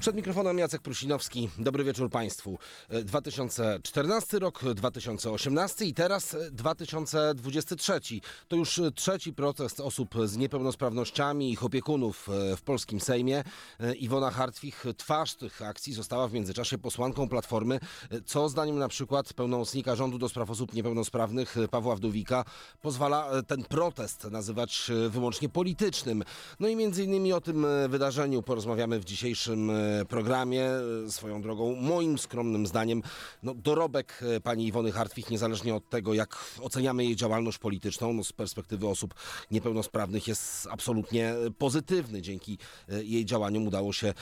Przed mikrofonem Jacek Prusinowski. Dobry wieczór Państwu. E, 2014 rok, 2018 i teraz e, 2023. To już e, trzeci protest osób z niepełnosprawnościami i ich opiekunów e, w polskim Sejmie. E, Iwona Hartwich, twarz tych akcji, została w międzyczasie posłanką Platformy, e, co zdaniem na przykład pełnomocnika rządu do spraw osób niepełnosprawnych e, Pawła Wdówika pozwala e, ten protest nazywać e, wyłącznie politycznym. No i między innymi o tym e, wydarzeniu porozmawiamy w dzisiejszym e, programie. E, Swoją drogą, moim skromnym zdaniem, no, dorobek e, pani Iwony Hartwich, niezależnie od tego, jak oceniamy jej działalność polityczną, no, z perspektywy osób niepełnosprawnych jest absolutnie e, pozytywny. Dzięki e, jej działaniom udało się e,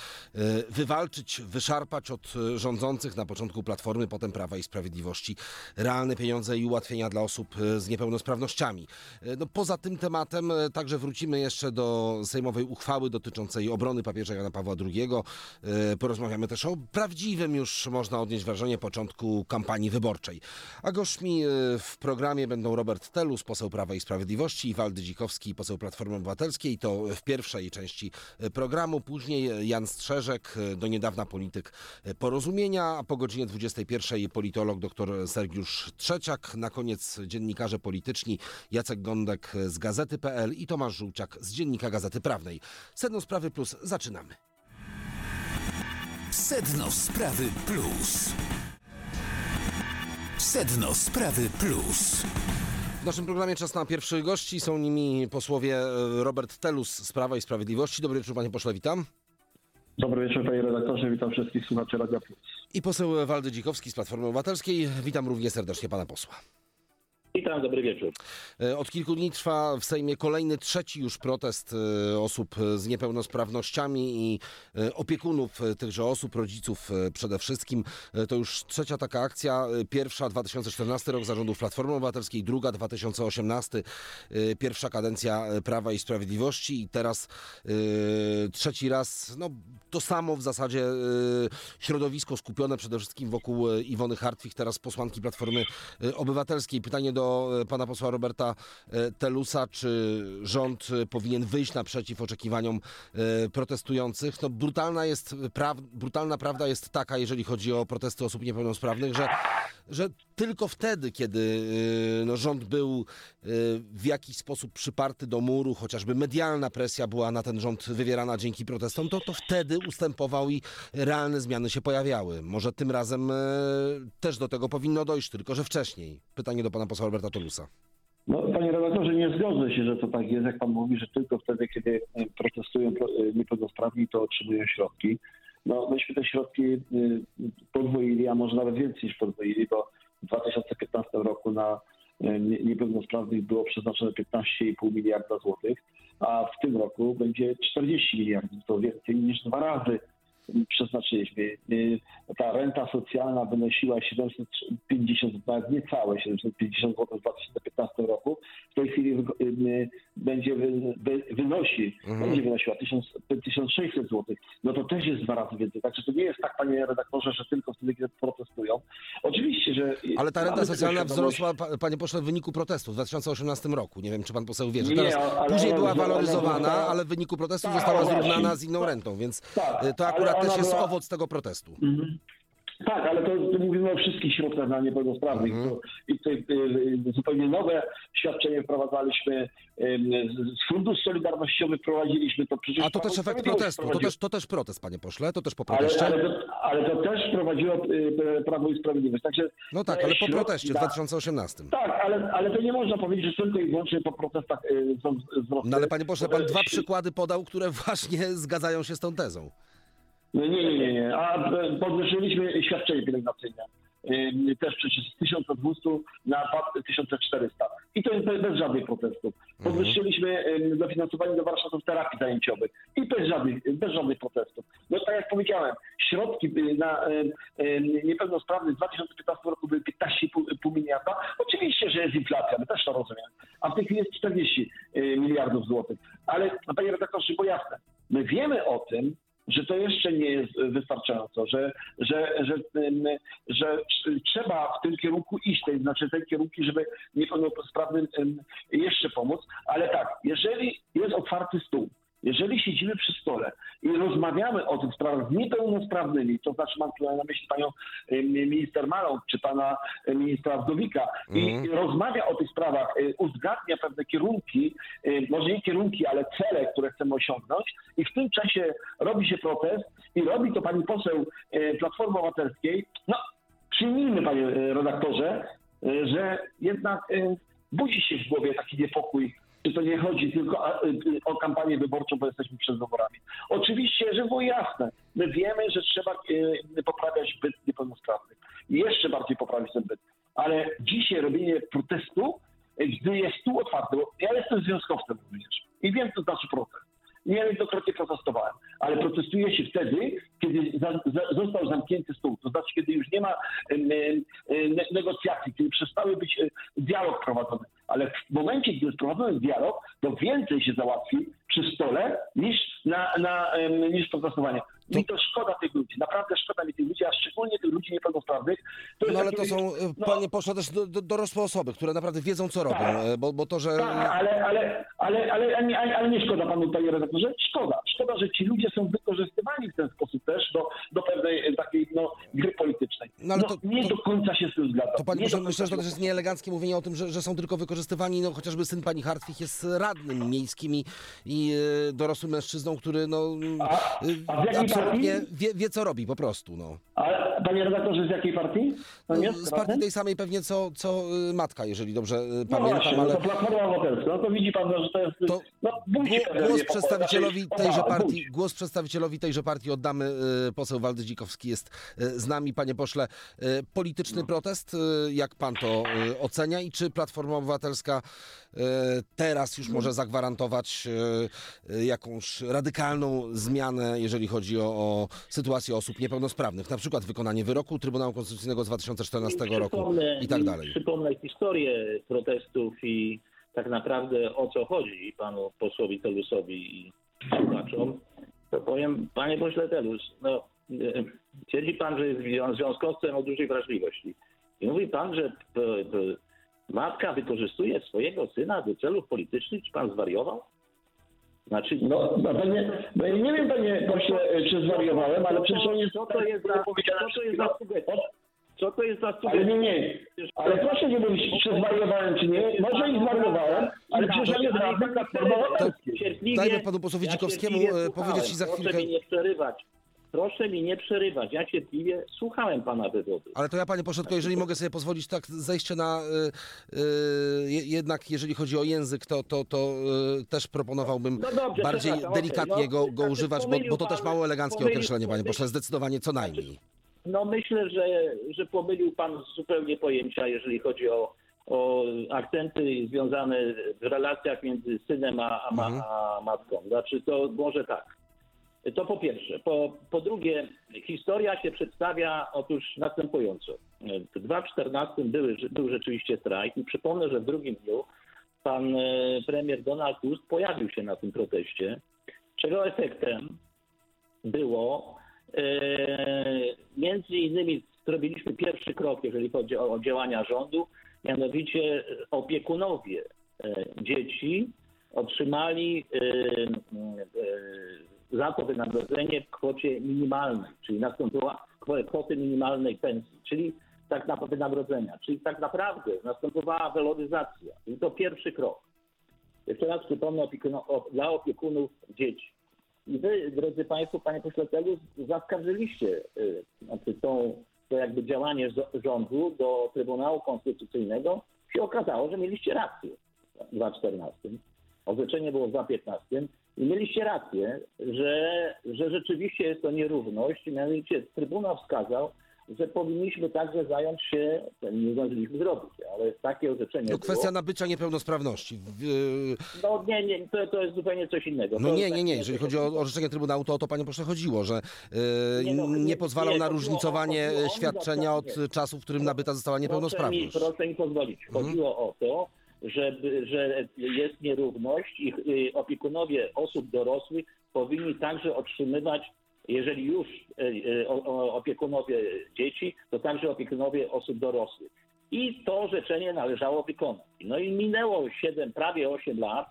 wywalczyć, wyszarpać od e, rządzących na początku Platformy, potem Prawa i Sprawiedliwości realne pieniądze i ułatwienia dla osób e, z niepełnosprawnościami. E, No, poza tym tematem e, także wrócimy jeszcze do sejmowej uchwały dotyczącej obrony papieża Jana Pawła II. E, Porozmawiamy też o prawdziwym już, można odnieść wrażenie, początku kampanii wyborczej. A gośćmi e, w programie będą Robert Telus, poseł Prawa i Sprawiedliwości i Waldy Dzikowski, poseł Platformy Obywatelskiej. To w pierwszej części e, programu. Później Jan Strzeżek, do niedawna polityk Porozumienia, a po godzinie 21 politolog dr Sergiusz Trzeciak. Na koniec dziennikarze polityczni Jacek Gądek z Gazety.pl i Tomasz Żółciak z Dziennika Gazety Prawnej. Sedno Sprawy Plus, zaczynamy. Sedno Sprawy Plus. Sedno Sprawy Plus. W naszym programie czas na pierwszych gości. Są nimi posłowie e, Robert Telus z Prawa i Sprawiedliwości. Dobry wieczór, panie pośle, witam. Dobry wieczór panie redaktorze, witam wszystkich słuchaczy Radia Plus. I poseł Waldy Dzikowski z Platformy Obywatelskiej. Witam równie serdecznie pana posła. Witam, dobry wieczór. E, Od kilku dni trwa w Sejmie kolejny, trzeci już protest e, osób z niepełnosprawnościami i e, opiekunów e, tychże osób, rodziców e, przede wszystkim. E, To już trzecia taka akcja. E, Pierwsza 2014 rok zarządów Platformy Obywatelskiej, druga 2018, e, pierwsza kadencja e, Prawa i Sprawiedliwości i teraz e, trzeci raz, no to samo w zasadzie e, środowisko skupione przede wszystkim wokół e, Iwony Hartwich, teraz posłanki Platformy e, Obywatelskiej. Pytanie do e, pana posła Roberta e, Telusa, czy rząd e, powinien wyjść naprzeciw oczekiwaniom protestujących? No brutalna jest praw, brutalna prawda jest taka, jeżeli chodzi o protesty osób niepełnosprawnych, że, że tylko wtedy, kiedy no, rząd był w jakiś sposób przyparty do muru, chociażby medialna presja była na ten rząd wywierana dzięki protestom, to, to wtedy ustępował i realne zmiany się pojawiały. Może tym razem też do tego powinno dojść, tylko że wcześniej. Pytanie do pana posła Roberta Tolusa. No, panie redaktorze, nie zgodzę się, że to tak jest, jak pan mówi, że tylko wtedy, kiedy e, protestują pro- e, niepełnosprawni, to otrzymują środki. No, myśmy te środki e, podwoili, a może nawet więcej niż podwoili, bo w 2015 roku na nie- niepełnosprawnych było przeznaczone 15,5 miliarda złotych, a w tym roku będzie 40 miliardów. To więcej niż dwa razy przeznaczyliśmy. Y, Ta renta socjalna wynosiła 750, nawet niecałe 750 zł w 2015 roku. W tej chwili y, będzie wy- wy- wynosi, będzie wynosiła 1000, 1600 zł. No to też jest dwa razy więcej. Także to nie jest tak, panie redaktorze, że tylko wtedy, kiedy protestują. Oczywiście, że... Ale ta renta socjalna wzrosła, pa- panie pośle, w wyniku protestu w 2018 roku. Nie wiem, czy pan poseł wie, że Nie, teraz ale później była waloryzowana, ale w wyniku protestu Tak, została zrównana z inną rentą, więc Tak, e, to akurat też jest była- owoc tego protestu. Tak, ale to, to mówimy o wszystkich środkach dla niepełnosprawnych. Mhm. To, I tutaj y, y, zupełnie nowe świadczenie wprowadzaliśmy. y, z- Fundusz Solidarnościowy wprowadziliśmy to przecież. A to też efekt protestu, to też, to też protest, panie pośle, to też po Ale, proteście. ale, to, ale to też wprowadziło y, Prawo i Sprawiedliwość. Także No tak, te ale po proteście w dla- 2018. Tak, ale, ale to nie można powiedzieć, że tylko i wyłącznie po protestach są wzrosty. No ale panie pośle, pan dwa przykłady podał, które właśnie zgadzają się z tą tezą. No Nie, nie, nie, nie. A e, podwyżyliśmy świadczenie pielęgnacyjne. ym, też przecież z 1200 na 2400. I to jest bez, żadnych protestów. Podwyższyliśmy ym, dofinansowanie do warsztatów terapii zajęciowych i bez żadnych, bez żadnych protestów. No tak jak powiedziałem, środki y, na niepełnosprawnych w 2015 roku były 15,5 miliarda. Oczywiście, że jest inflacja, my też to rozumiemy. A w tej chwili jest 40 y, miliardów złotych. Ale panie redaktorze, bo jasne, my wiemy o tym, że to jeszcze nie jest wystarczająco, że, że, że, że trzeba w tym kierunku iść, to znaczy te kierunki, żeby niepełnosprawnym ym, jeszcze pomóc. Ale tak, jeżeli jest otwarty stół, jeżeli siedzimy przy stole i rozmawiamy o tych sprawach z niepełnosprawnymi, to znaczy mam tu na myśli panią minister Malą czy pana ministra Wdowika i rozmawia o tych sprawach, y, uzgadnia pewne kierunki, y, może nie kierunki, ale cele, które chcemy osiągnąć i w tym czasie robi się protest i robi to pani poseł y, Platformy Obywatelskiej, no przyjmijmy panie redaktorze, że jednak budzi się w głowie taki niepokój czy to nie chodzi tylko o, o kampanię wyborczą, bo jesteśmy przed wyborami. Oczywiście, żeby było jasne, my wiemy, że trzeba e, poprawiać byt niepełnosprawnych. Jeszcze bardziej poprawić ten byt. Ale dzisiaj robienie protestu, gdy jest tu otwarte, bo ja jestem związkowcem również i wiem, co znaczy protest. Niejednokrotnie protestowałem, ale protestuje się wtedy, kiedy za, za, został zamknięty stół, to znaczy, kiedy już nie ma negocjacji, kiedy przestały być e, dialog prowadzony. Ale w momencie, gdy jest prowadzony dialog, to więcej się załatwi przy stole niż, na, na, niż protestowanie. Mi to szkoda tych ludzi, naprawdę szkoda mi tych ludzi, a szczególnie tych ludzi niepełnosprawnych. To No ale takie, to są, e, no, panie pośle, też do, do, dorosłe osoby, które naprawdę wiedzą, co robią, Tak. e, bo, bo to, że... Tak, ale, ale, ale, ale, ale, nie- ale nie szkoda panu, panie redaktorze, szkoda. Szkoda, że ci ludzie są wykorzystywani w ten sposób też do, do pewnej e, takiej no, gry politycznej. No, ale to- nie to- do końca się z tym zgadzam. To pani do myślę, że to też jest nieeleganckie mówienie o tym, że, że są tylko wykorzystywani, no chociażby syn pani Hartwig jest radnym miejskim i, i dorosłym mężczyzną, który no A- a w absolutnie partii? wie, wie, co robi po prostu, no. Ale panie redaktorze, z jakiej partii? No z partii tej samej pewnie co, co e, matka, jeżeli dobrze e, no pamiętam, właśnie, ale... no to Platforma Obywatelska. No to widzi pan, że to jest... To no, Głos, przedstawicielowi tejże partii, głos przedstawicielowi tejże partii oddamy. e, Poseł Waldy Dzikowski jest z nami, panie pośle. Polityczny protest, e, jak pan to ocenia i czy Platforma Obywatelska teraz już może zagwarantować e, e, jakąś radykalną zmianę, jeżeli chodzi o, o sytuację osób niepełnosprawnych, na przykład wykonanie wyroku Trybunału Konstytucyjnego z 2014 roku Przypomnę- i tak dalej. Przypomnę historię protestów i tak naprawdę o co chodzi panu posłowi Telusowi i słuchaczom. To powiem, panie pośle Telus, no, e, twierdzi pan, że jest zwią- związkowcem o dużej wrażliwości. I mówi pan, że matka wykorzystuje swojego syna do celów politycznych. Czy pan zwariował? Znaczy, No, no panie, no ja nie wiem, panie pośle, czy zwariowałem, ale przecież on jest... co to jest za, co to jest za sugestia? Co to jest za Ale sugestia? nie, nie. Ale proszę nie mówić, czy zwariowałem, czy nie. Może i zwariowałem, ale przecież ja nie znam Platformy Obywatelskiej. Cierpliwie. Dajmy panu posłowi Dzikowskiemu, cierpliwie e, powiedzieć i za Proszę chwilkę- mi nie przerywać. Proszę mi nie przerywać. Ja cierpliwie słuchałem pana wywodu. Ale to ja, panie pośle, tylko jeżeli mogę sobie pozwolić tak zejście na... y, y, je- jednak jeżeli chodzi o język, to, to, to y, też proponowałbym No dobrze, bardziej delikatnie no, go, go znaczy używać, bo, bo to też pan- mało eleganckie pomylił- określenie, panie pośle, zdecydowanie co najmniej. No myślę, że, że pomylił pan zupełnie pojęcia, jeżeli chodzi o, o akcenty związane w relacjach między synem a, a, ma, Mhm. a matką. Znaczy to może tak. To po pierwsze. Po, po drugie, historia się przedstawia otóż następująco. W 2014 były, był rzeczywiście strajk i przypomnę, że w drugim dniu pan e, premier Donald Tusk pojawił się na tym proteście, czego efektem było e, między innymi zrobiliśmy pierwszy krok, jeżeli chodzi o, działania rządu, mianowicie opiekunowie e, dzieci otrzymali e, e, za to wynagrodzenie w kwocie minimalnej, czyli nastąpiła kwo- kwoty minimalnej pensji, czyli tak na wynagrodzenia, czyli tak naprawdę następowała waloryzacja. I to pierwszy krok. Jeszcze raz przypomnę o, dla opiekunów dzieci. I wy, drodzy Państwo, Panie Pośle Telus, zaskarżyliście y, znaczy tą, to jakby działanie rządu do Trybunału Konstytucyjnego. Się okazało, że mieliście rację w 2014. Orzeczenie było w 2015 i mieliście rację, że, że rzeczywiście jest to nierówność. Mianowicie Trybunał wskazał, że powinniśmy także zająć się, nie zdążyliśmy zrobić, ale takie orzeczenie No, kwestia było. nabycia niepełnosprawności. W- No nie, nie, to, to jest zupełnie coś innego. No To nie, jest nie, nie. Jeżeli chodzi o orzeczenie Trybunału, to o to panie pośle chodziło, że e, Nie, no, nie, nie- pozwalał nie, na różnicowanie świadczenia od czasu, w którym nabyta została niepełnosprawność. Proszę mi, proszę mi pozwolić. Mhm. Chodziło o to, żeby, że jest nierówność i opiekunowie osób dorosłych powinni także otrzymywać, jeżeli już o- o- opiekunowie dzieci, to także opiekunowie osób dorosłych. I to orzeczenie należało wykonać. No i minęło 7, prawie 8 lat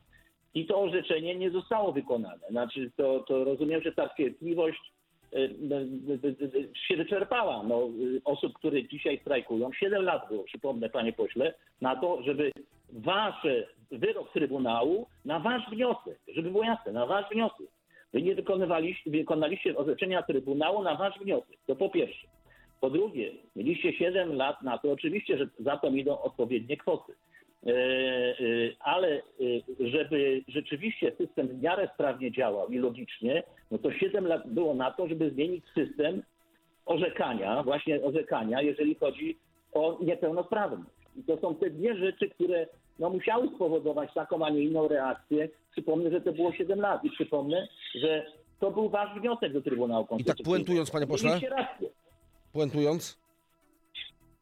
i to orzeczenie nie zostało wykonane. Znaczy, to, to rozumiem, że ta cierpliwość y, się wyczerpała. No, osób, które dzisiaj strajkują, 7 lat było, przypomnę panie pośle, na to, żeby wasze wyrok Trybunału na wasz wniosek, żeby było jasne, na wasz wniosek. Wy nie wykonywaliście, wykonaliście orzeczenia Trybunału na wasz wniosek. To po pierwsze. Po drugie, mieliście 7 lat na to, oczywiście, że za to idą odpowiednie kwoty. E, e, ale e, żeby rzeczywiście system w miarę sprawnie działał i logicznie, no to 7 lat było na to, żeby zmienić system orzekania, właśnie orzekania, jeżeli chodzi o niepełnosprawność. I to są te dwie rzeczy, które no, musiały spowodować taką, a nie inną reakcję. Przypomnę, że to było 7 lat i przypomnę, że to był wasz wniosek do Trybunału Konstytucyjnego. puentując, panie pośle? Puentując,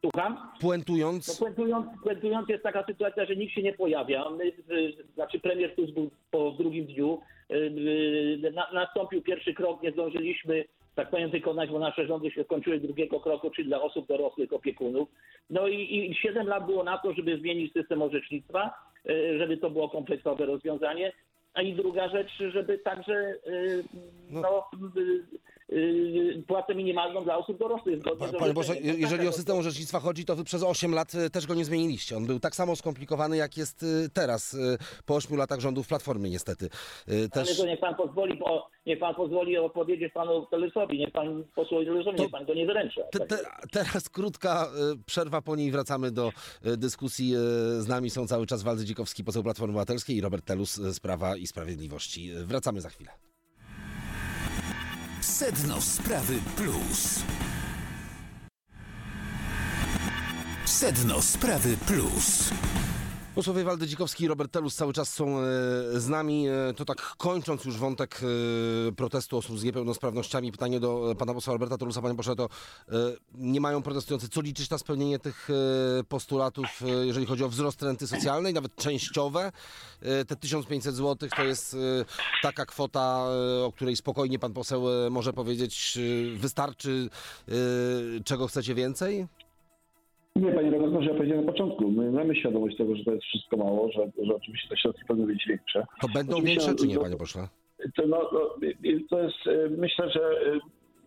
Słucham? No puentując, puentując, puentując jest taka sytuacja, że nikt się nie pojawia. My, y, znaczy premier Tusk był po drugim dniu. y, y, Na, nastąpił pierwszy krok, nie zdążyliśmy, tak powiem, wykonać, bo nasze rządy się skończyły drugiego kroku, czyli dla osób dorosłych, opiekunów. No i, i 7 lat było na to, żeby zmienić system orzecznictwa, y, żeby to było kompleksowe rozwiązanie. A i druga rzecz, żeby także y, no, y, płacę minimalną dla osób dorosłych. z panie Boże, jeżeli o system orzecznictwa chodzi, to wy przez 8 lat e, też go nie zmieniliście. On był tak samo skomplikowany, jak jest e, teraz, po 8 latach rządów Platformy niestety. E, Ale Też... to niech pan pozwoli, bo niech pan pozwoli opowiedzieć panu Telesowi, niech pan posłowi Telesowi, niech pan go nie wyręcza. Te, te, teraz krótka przerwa, po niej wracamy do dyskusji. Z nami są cały czas Waldy Dzikowski, poseł Platformy Obywatelskiej i Robert Telus z Prawa i Sprawiedliwości. Wracamy za chwilę. Sedno Sprawy Plus. Sedno Sprawy Plus. Posłowie Waldy Dzikowski i Robert Telus cały czas są e, z nami. E, To tak kończąc już wątek e, protestu osób z niepełnosprawnościami, pytanie do pana posła Roberta Telusa. Panie pośle, to nie mają protestujący co liczyć na spełnienie tych postulatów, jeżeli chodzi o wzrost renty socjalnej, nawet częściowe? Te 1500 zł to jest taka kwota, o której spokojnie pan poseł może powiedzieć, wystarczy, czego chcecie więcej? Nie, panie redaktorze, ja powiedziałem na początku, my mamy świadomość tego, że to jest wszystko mało, że, że oczywiście te środki powinny być większe. To będą Oczywiście, większe czy nie, panie pośle? To, no, no, to jest, y, myślę, że y,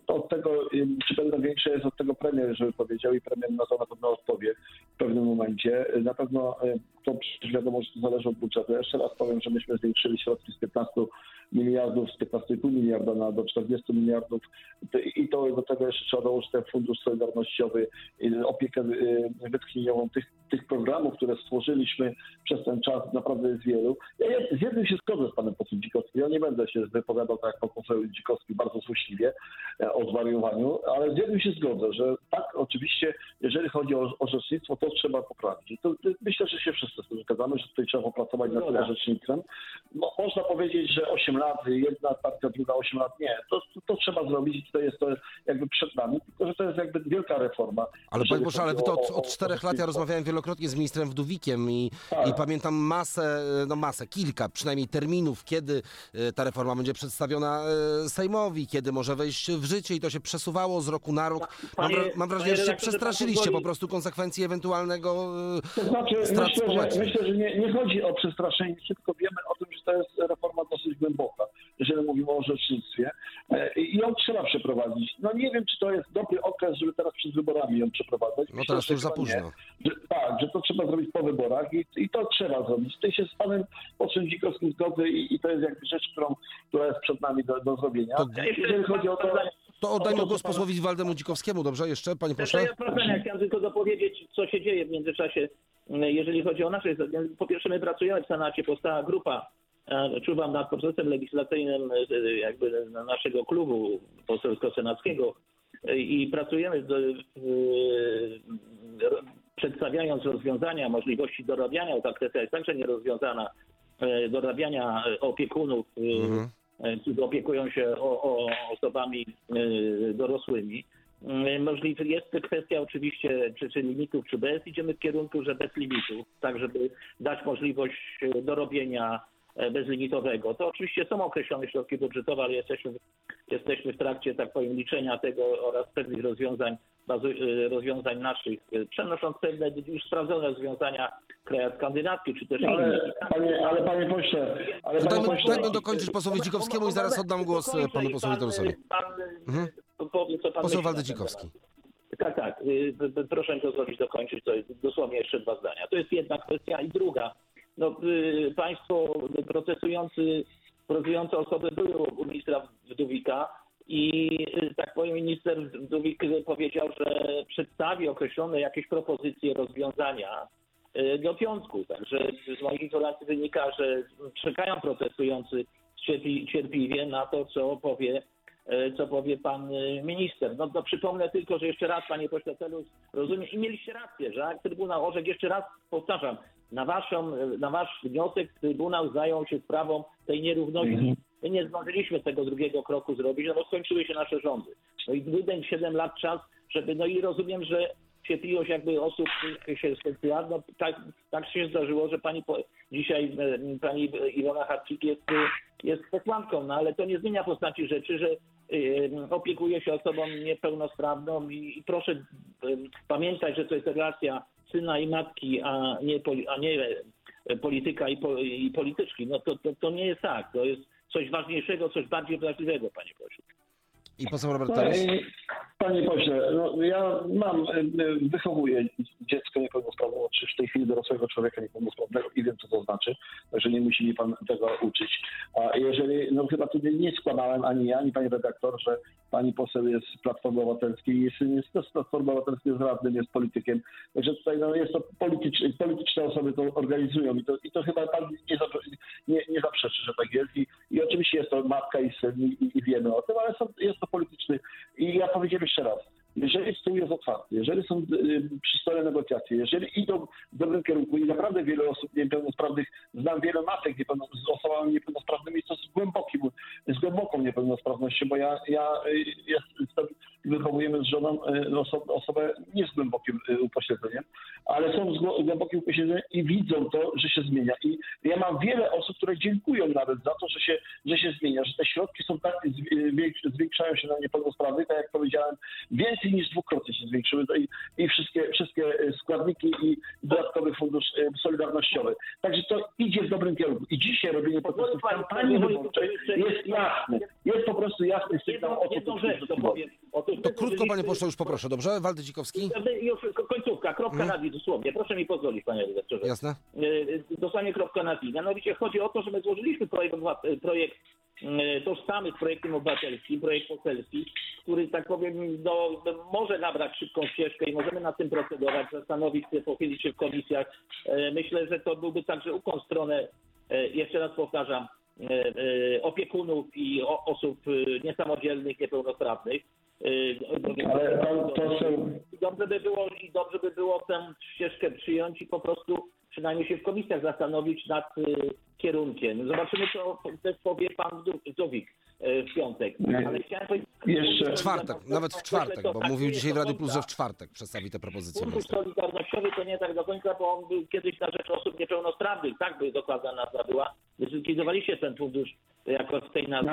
od tego, y, czy będą większe, jest od tego premier, żeby powiedział i premier na to na pewno odpowie w pewnym momencie. Na pewno to wiadomo, że to zależy od budżetu. Jeszcze raz powiem, że myśmy zwiększyli środki z 15 miliardów, z 15,5 miliarda na do 40 miliardów i to do tego jeszcze trzeba dołożyć ten fundusz solidarnościowy, opiekę y, wytchnieniową tych, tych programów, które stworzyliśmy przez ten czas, naprawdę jest wielu. Ja z jednym się zgodzę z panem posłem Dzikowskim. Ja nie będę się wypowiadał tak jak poseł Dzikowski bardzo złośliwie e, o zwariowaniu, ale z jednym się zgodzę, że tak, oczywiście, jeżeli chodzi o orzecznictwo, to trzeba poprawić. To myślę, że się wszyscy tym zgadzamy, że tutaj trzeba popracować nad tym Zgoda. orzecznictwem. No, można powiedzieć, że 8 lat, jedna partia, druga 8 lat, nie. To, to, to trzeba zrobić i tutaj jest to jakby przed nami, tylko że to jest jakby wielka reforma. Ale panie Boże, ale wy to od, od czterech lat ja rozmawiałem wielokrotnie z ministrem Wdówikiem i, Tak. i pamiętam masę, no masę, kilka przynajmniej terminów, kiedy e, ta reforma będzie przedstawiona e, Sejmowi, kiedy może wejść w życie i to się przesuwało z roku na rok. Mam, Panie- wra- mam wrażenie, że się przestraszyliście po prostu konsekwencji ewentualnego e, To znaczy, strat myślę, społecznych. myślę, że nie, nie chodzi o przestraszenie, tylko wiemy o tym, że to jest reforma dosyć głęboka, jeżeli mówimy o orzecznictwie. E, I ją trzeba przeprowadzić. No nie wiem, czy to jest dobry okres, żeby teraz przed wyborami ją przeprowadzać. No teraz to już za nie. późno. Że, tak, że to trzeba zrobić po wyborach i, i to trzeba zrobić. Tutaj się z panem posłem Dzikowskim zgodzę i, i to jest jakby rzecz, którą, która jest przed nami do, do zrobienia. To- Jeżeli chodzi o to... To oddajmy głos posłowi Waldemu Dzikowskiemu, dobrze? Jeszcze, panie Proszę, ja proszę, ja chciałem tylko dopowiedzieć, co się dzieje w międzyczasie, jeżeli chodzi o nasze... Po pierwsze, my pracujemy w Senacie, powstała grupa, e, czuwam nad procesem legislacyjnym e, jakby naszego klubu poselsko-senackiego, e, i pracujemy przedstawiając rozwiązania, możliwości dorabiania, bo ta kwestia jest także nierozwiązana, dorabiania opiekunów, Mhm. którzy opiekują się o, o osobami dorosłymi. E, Możliwe jest kwestia oczywiście czy, czy limitów, czy bez. Idziemy w kierunku, że bez limitów, tak żeby dać możliwość e, dorobienia e, bezlimitowego. To oczywiście są określone środki budżetowe, ale jesteśmy, jesteśmy w trakcie, tak powiem, liczenia tego oraz pewnych rozwiązań, bazu, e, rozwiązań naszych, przenosząc pewne już sprawdzone rozwiązania w krajach skandynawskich, czy też Ale innych. panie, ale panie pośle, ale panie pośle, dajmy dokończyć posłowi Dzikowskiemu i zaraz oddam głos panu posłowi Torusowi. Pan, Mhm. Powie, co pan Poseł Waldy Dzikowski. Tak, tak. y, Proszę mi pozwolić dokończyć. To jest dosłownie jeszcze dwa zdania. To jest jedna kwestia. I druga. No, y, państwo protestujący, protestujące osoby były u ministra Wdówika i y, tak powiem minister Wdówik powiedział, że przedstawi określone jakieś propozycje rozwiązania do piątku. Także z moich informacji wynika, że czekają protestujący cierpliwie na to, co powie co powie pan e, minister. No to przypomnę tylko, że jeszcze raz, panie pośle Telus, rozumiem i mieliście rację, że jak Trybunał orzekł, jeszcze raz powtarzam, na, waszą, e, na wasz wniosek Trybunał zajął się sprawą tej nierówności. My nie zdążyliśmy tego drugiego kroku zrobić, no bo skończyły się nasze rządy. No i wydać 7 lat czas, żeby, no i rozumiem, że cierpliwość jakby osób się skończyła. No, tak, tak się zdarzyło, że pani po, dzisiaj e, pani Iwona Harcik jest, e, jest posłanką, no ale to nie zmienia postaci rzeczy, że e, opiekuje się osobą niepełnosprawną i, i proszę pamiętać, że to jest relacja syna i matki, a nie, a nie e, polityka i, po, i polityczki. No to, to, to nie jest tak. To jest coś ważniejszego, coś bardziej wrażliwego, panie pośle. I poseł Robert Telus. Panie, pośle, no ja mam, y, y, wychowuję dziecko niepełnosprawne, czy w tej chwili dorosłego człowieka niepełnosprawnego i wiem, co to znaczy, także nie musi mi pan tego uczyć. A jeżeli, no chyba tutaj nie składałem ani ja, ani pani redaktor, że pani poseł jest z Platformy Obywatelskiej jest, jest z Platformy Obywatelskiej, jest radnym, jest politykiem, także tutaj no, jest to polityczne, polityczne osoby to organizują i to, i to chyba pan nie, nie, nie zaprzeczy, że tak jest i, i oczywiście jest to matka i syn i, i wiemy o tym, ale są, jest to polityczny i ja powiedziałem jeszcze raz, jeżeli stół jest otwarty, jeżeli są y, przy stole negocjacje, jeżeli idą w dobrym kierunku i naprawdę wiele osób niepełnosprawnych, znam wiele matek z osobami niepełnosprawnymi, co z głębokim, z głęboką niepełnosprawnością, bo ja, ja y, jestem, wychowujemy z żoną y, oso, osobę nie z głębokim upośledzeniem, ale są z głębokim upośledzeniem i widzą to, że się zmienia. I ja mam wiele osób, które dziękują nawet za to, że się, że się zmienia, że te środki są tak, zwiększają się na niepełnosprawnych, tak jak powiedziałem, więcej niż dwukrotnie się zwiększyły to i, i wszystkie, wszystkie e, składniki i dodatkowy fundusz e, solidarnościowy. Także to idzie w dobrym kierunku. I dzisiaj robienie protestów w kampanii wyborczej jest jasne. Jest po prostu jasny sygnał o to, co rzecz to krótko, panie pośle, już poproszę, dobrze? Waldy Dzikowski? Już ko- końcówka, kropka Mhm. na i dosłownie. Proszę mi pozwolić, panie redaktorze. Jasne? Y, Dosłownie kropka na i. Mianowicie chodzi o to, że my złożyliśmy projekt, projekt tożsamy z projektem obywatelskim, projekt poselski, który, tak powiem, no, może nabrać szybką ścieżkę i możemy nad tym procedować, zastanowić się, pochylić się w komisjach. Y, Myślę, że to byłby także ukłon w stronę, y, jeszcze raz powtarzam, y, opiekunów i osób niesamodzielnych, niepełnosprawnych. Ale i dobrze by było i dobrze by było tę ścieżkę przyjąć i po prostu przynajmniej się w komisjach zastanowić nad kierunkiem. Zobaczymy, co też powie pan Wdówik w piątek. Ale chciałem powiedzieć... Jeszcze- W czwartek, nawet w czwartek, bo mówił dzisiaj w Radiu Plus, że w czwartek przedstawi te propozycje Fundusz. Solidarnościowy to nie tak do końca, bo on był kiedyś na rzecz osób niepełnosprawnych. Tak by dokładna nazwa była. Zlikwidowaliście ten fundusz jako w tej nazwie.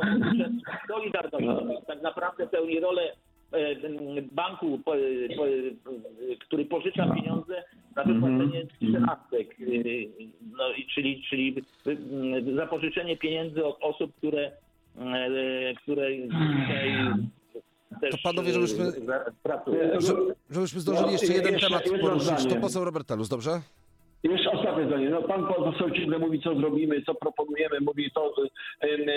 Fundusz Solidarnościowy tak naprawdę pełni rolę e, banku, po, po, który pożycza pieniądze na wypłacenie trzynastek, y, no, i czyli, czyli y, zapożyczenie pieniędzy od osób, które, e, które też To panowie, żebyśmy- żebyśmy zdążyli jeszcze No, jeden temat poruszyć, to poseł Robert Telus, dobrze? Jeszcze ostatnie zdanie. No, pan poseł ciągle mówi, co zrobimy, co proponujemy, mówi to,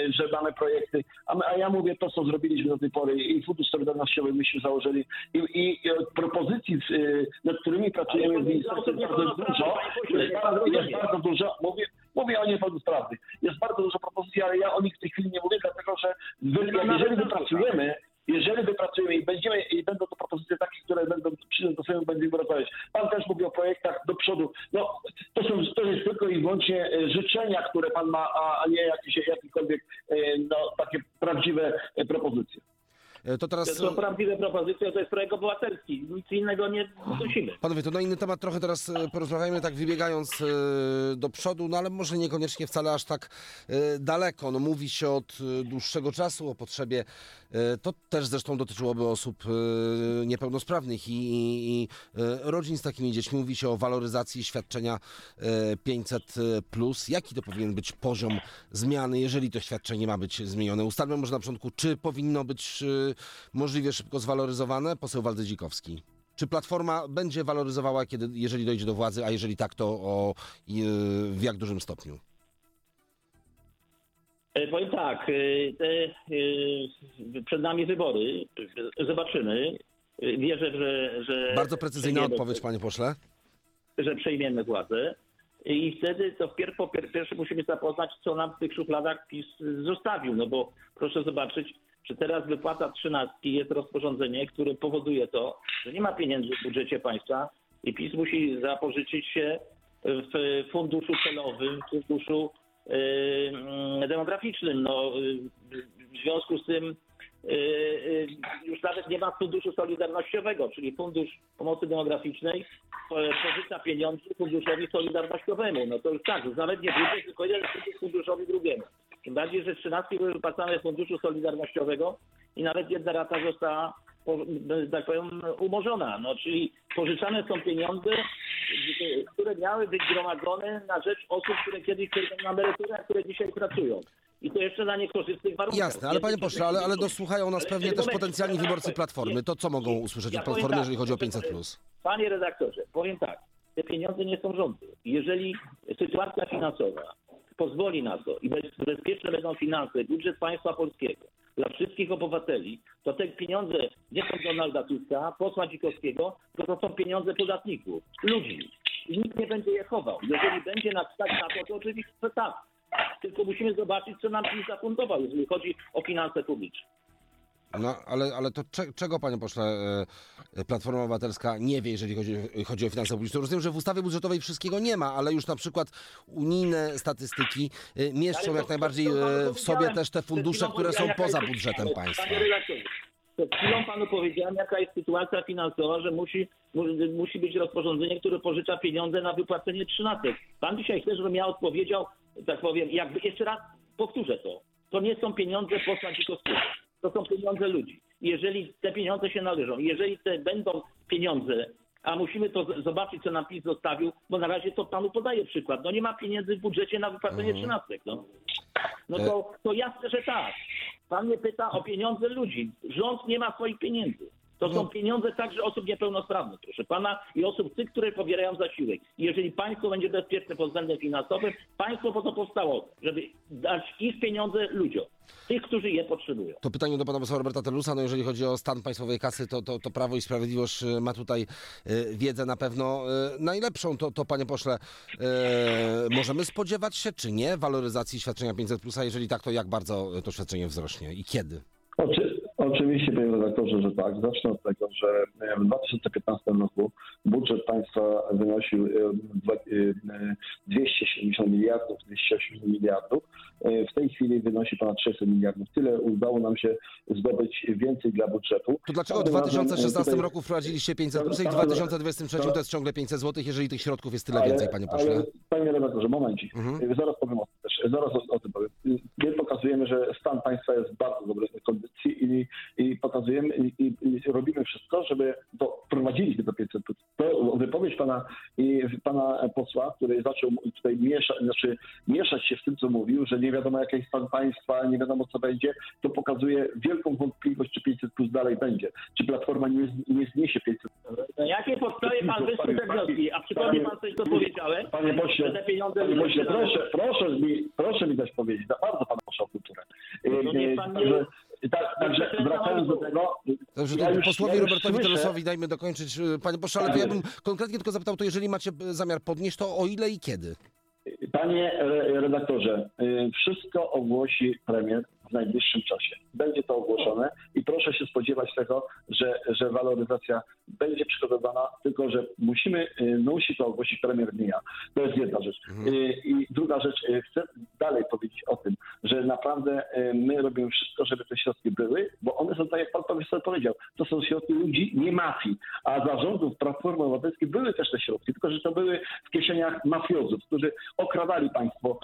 że mamy projekty, a, my, a ja mówię to, co zrobiliśmy do tej pory. I Fundusz Solidarnościowy myśmy założyli. I, i, i propozycji, y, nad którymi pracujemy w ministerstwie jest bardzo dużo, jest bardzo, jest bardzo dużo, mówię, mówię o niepełnosprawnych, jest bardzo dużo propozycji, ale ja o nich w tej chwili nie mówię, dlatego że wy, jeżeli wypracujemy, jeżeli wypracujemy i będziemy, i będą to propozycje takie, które będą przyjdą do Sejmu, będziemy rozmawiać. Pan też mówi o projektach do przodu. No, to są to jest tylko i wyłącznie e, życzenia, które pan ma, a nie jakieś, jakiekolwiek e, no, takie prawdziwe e, propozycje. E, To To teraz... są prawdziwe propozycje, to jest projekt obywatelski. Nic innego nie wnosimy. Panowie, to na inny temat trochę teraz e, porozmawiajmy, tak wybiegając e, do przodu, no ale może niekoniecznie wcale aż tak e, daleko. No mówi się od e, dłuższego czasu o potrzebie, e, to też zresztą dotyczyłoby osób e, niepełnosprawnych i, i, i e, rodzin z takimi dziećmi. Mówi się o waloryzacji świadczenia e, 500 plus. Jaki to powinien być poziom zmiany, jeżeli to świadczenie ma być zmienione? Ustalmy może na początku, czy powinno być e, możliwie szybko zwaloryzowane? Poseł Waldy Dzikowski. Czy Platforma będzie waloryzowała, kiedy, jeżeli dojdzie do władzy, a jeżeli tak, to o, i, w jak dużym stopniu? E, Powiem tak, e, e, przed nami wybory, zobaczymy. Wierzę, że... że Bardzo precyzyjna odpowiedź, panie pośle. że przejmiemy władzę. I wtedy to wpierw, po pier- pierwsze musimy zapoznać, co nam w tych szufladach PiS zostawił. No bo proszę zobaczyć, że teraz wypłata trzynastki jest rozporządzenie, które powoduje to, że nie ma pieniędzy w budżecie państwa i PiS musi zapożyczyć się w funduszu celowym, funduszu yy, demograficznym. No, yy, w związku z tym yy, yy, już nawet nie ma funduszu solidarnościowego, czyli fundusz pomocy demograficznej po- pożycza pieniądze funduszowi solidarnościowemu. No to już tak, już nawet nie budżet, tylko jeden fundusz funduszowi drugiemu. Tym bardziej, że trzynastki były wypłacane z funduszu solidarnościowego i nawet jedna rata została, tak powiem, umorzona. No, czyli pożyczane są pieniądze, które miały być gromadzone na rzecz osób, które kiedyś przejdą na emeryturę, a które dzisiaj pracują. I to jeszcze na niekorzystnych warunkach. Jasne, ale panie pośle, ale, ale dosłuchają nas pewnie też potencjalni wyborcy ale- Platformy. To co mogą usłyszeć Ja od Platformy, tak, jeżeli chodzi o proszę 500 plus? Panie redaktorze, powiem tak. Te pieniądze nie są rządu. Jeżeli sytuacja finansowa pozwoli na to i bez, bezpieczne będą finanse, budżet państwa polskiego dla wszystkich obywateli, to te pieniądze nie są Donalda Tuska, posła Dzikowskiego, tylko to są pieniądze podatników, ludzi. I nikt nie będzie je chował. Jeżeli będzie nas stać na to, to oczywiście tak. Tylko musimy zobaczyć, co nam PiS zafundował, jeżeli chodzi o finanse publiczne. No, ale, ale to cze, czego, panie pośle, e, Platforma Obywatelska nie wie, jeżeli chodzi, chodzi o finanse publiczne? Rozumiem, że w ustawie budżetowej wszystkiego nie ma, ale już na przykład unijne statystyki e, mieszczą Ale jak to- najbardziej to e, w sobie też te fundusze, które są poza budżetem państwa. Przed chwilą panu powiedziałem, jaka jest sytuacja finansowa, że musi, mu- musi być rozporządzenie, które pożycza pieniądze na wypłacenie trzynastek. Pan dzisiaj chce, żebym ja odpowiedział, tak powiem, jakby jeszcze raz powtórzę to. To nie są pieniądze posła Dzikowskiego. To są pieniądze ludzi. Jeżeli te pieniądze się należą, jeżeli te będą pieniądze, a musimy to zobaczyć, co nam PiS zostawił, bo na razie to panu podaję przykład. No nie ma pieniędzy w budżecie na wypłacenie trzynastek. No. No to, to jasne, że tak. Pan mnie pyta o pieniądze ludzi. Rząd nie ma swoich pieniędzy. To są pieniądze także osób niepełnosprawnych, proszę pana, i osób tych, które pobierają zasiłek. I jeżeli państwo będzie bezpieczne pod względem finansowym, państwo po to powstało, żeby dać ich pieniądze ludziom, tych, którzy je potrzebują. To pytanie do pana posła Roberta Telusa. No jeżeli chodzi o stan państwowej kasy, to, to, to Prawo i Sprawiedliwość e, ma tutaj e, wiedzę na pewno e, najlepszą. To, to panie pośle, e, możemy spodziewać się, czy nie, waloryzacji świadczenia 500+, a jeżeli tak, to jak bardzo to świadczenie wzrośnie i kiedy? Oczy, oczywiście, panie redaktorze, że tak. Zacznę od tego, że e, w 2015 roku budżet państwa wynosił e, dwa- e, 270 miliardów, 280 miliardów. E, W tej chwili wynosi ponad 600 miliardów. Tyle udało nam się zdobyć więcej dla budżetu. To dlaczego w Każdym razem, e, 2016 tutaj- roku wprowadziliście 500+, i w Bardzo- 2023 to jest ciągle 500 zł, jeżeli tych środków jest tyle Ale- więcej, panie pośle? Ale, panie redaktorze, momencik. Mhm. Y, Zaraz powiem o tym też. Zaraz o, o tym powiem. My pokazujemy, że stan państwa jest w bardzo dobrej kondycji i, i pokazujemy i, i, i robimy wszystko, żeby to wprowadziliśmy do 500. To wypowiedź pana i pana posła, który zaczął tutaj miesza, znaczy mieszać się w tym, co mówił, że nie wiadomo jaki jest stan państwa, nie wiadomo co będzie, to pokazuje wielką wątpliwość, czy 500 plus dalej będzie. Czy Platforma nie, nie zniesie 500 Na jakiej podstawie pan wysnuł te wnioski? A przypomni pan coś, co powiedziałem? Panie pośle, te pieniądze panie pośle, proszę, proszę mi, proszę mi dać powiedzieć, za bardzo pana proszę o kulturę. No to niech Yy, pan nie- Także, tak, także wracając do tego, Dobrze, ja to już- posłowi ja Robertowi Telusowi dajmy dokończyć. e, Panie pośle, ale to ja bym konkretnie tylko zapytał, to jeżeli macie zamiar podnieść, to o ile i kiedy? Panie re- redaktorze, y, wszystko ogłosi premier w najbliższym czasie. Będzie to ogłoszone i proszę się spodziewać tego, że, że waloryzacja będzie przygotowana, tylko że musimy, y, musi to ogłosić premier dnia. To jest jedna rzecz. Y, I druga rzecz, y, chcę dalej powiedzieć o tym, że naprawdę my robimy wszystko, żeby te środki były, bo one są, tak jak pan profesor powiedział, to są środki ludzi, nie mafii. A zarządów Platformy Obywatelskiej były też te środki, tylko że to były w kieszeniach mafiozów, którzy okradali państwo,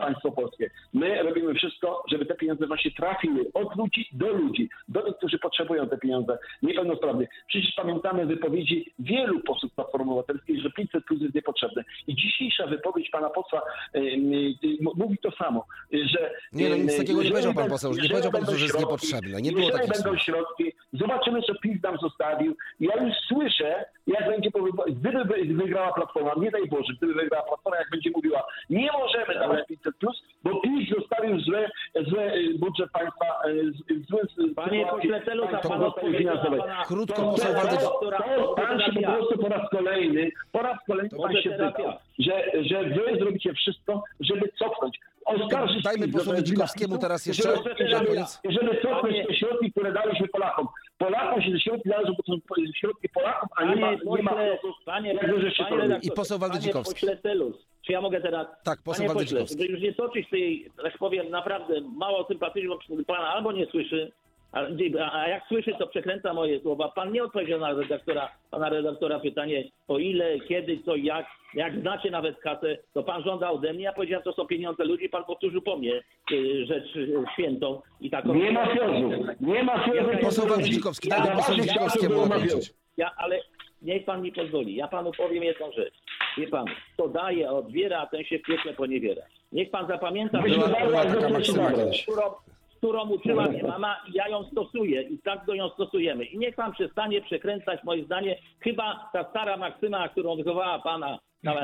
państwo polskie. My robimy wszystko, żeby te pieniądze właśnie trafiły od ludzi do ludzi, do tych, którzy potrzebują te pieniądze, niepełnosprawnych. Przecież pamiętamy wypowiedzi wielu posłów Platformy Obywatelskiej, że 500 plus jest niepotrzebne. I dzisiejsza wypowiedź pana posła mówi to samo, że... Nie, no nic takiego nie powiedział pan poseł, nie powiedział pan, że jest środki, niepotrzebne. Nie było takich będą środki, zobaczymy, co PiS nam zostawił. Ja już słyszę, jak będzie gdyby wy- wygrała Platforma, nie daj Boże, gdyby wygrała Platforma, jak będzie mówiła, nie możemy dawać 500 plus, bo PiS zostawił zły, zły budżet państwa, y, z- zły z- Panie pośle Celu, za państwa pana gospodarki finansowej. pana- Krótko, To, to, Waldek- to, to pan się po prostu po raz kolejny, po raz kolejny pan się pytał, że, że wy zrobicie wszystko, żeby cofnąć. Oskarżyć Dajmy posłowi Dzikowskiemu teraz jeszcze żeby- żeby- żeby cofnąć te środki, które daliśmy Polakom. Polakom się środki należą, bo to są środki Polaków, a nie ma, Panie nie ma panie, panie I poseł Waldek Panie Celus, czy ja mogę teraz... Tak, poseł Panie Waldek pośle, Dzikowski. żeby już nie toczyć tej, tak powiem, naprawdę mało sympatyczną, bo pan albo nie słyszy, a, a jak słyszy, to przekręca moje słowa. Pan nie odpowiedział na redaktora, pana redaktora pytanie o ile, kiedy, co, jak. Jak znacie nawet kasę, to pan żąda ode mnie, ja powiedziałem, to są pieniądze ludzi, pan powtórzył po mnie y, rzecz y, świętą i taką... Nie ma fiozów, nie ma fiozów. Poseł posłowi waszych czasów Dzikowskiemu było dokończyć. Ja, ale niech pan mi pozwoli. Ja panu powiem jedną rzecz. Wie pan, kto daje, odbiera, a ten się w piekle poniewiera. Niech pan zapamięta, że- była taka. Którą, uczyła mnie mama i ja ją stosuję i tak do ją stosujemy. I niech pan przestanie przekręcać moje zdanie. Chyba ta stara maksyma, którą wychowała pana,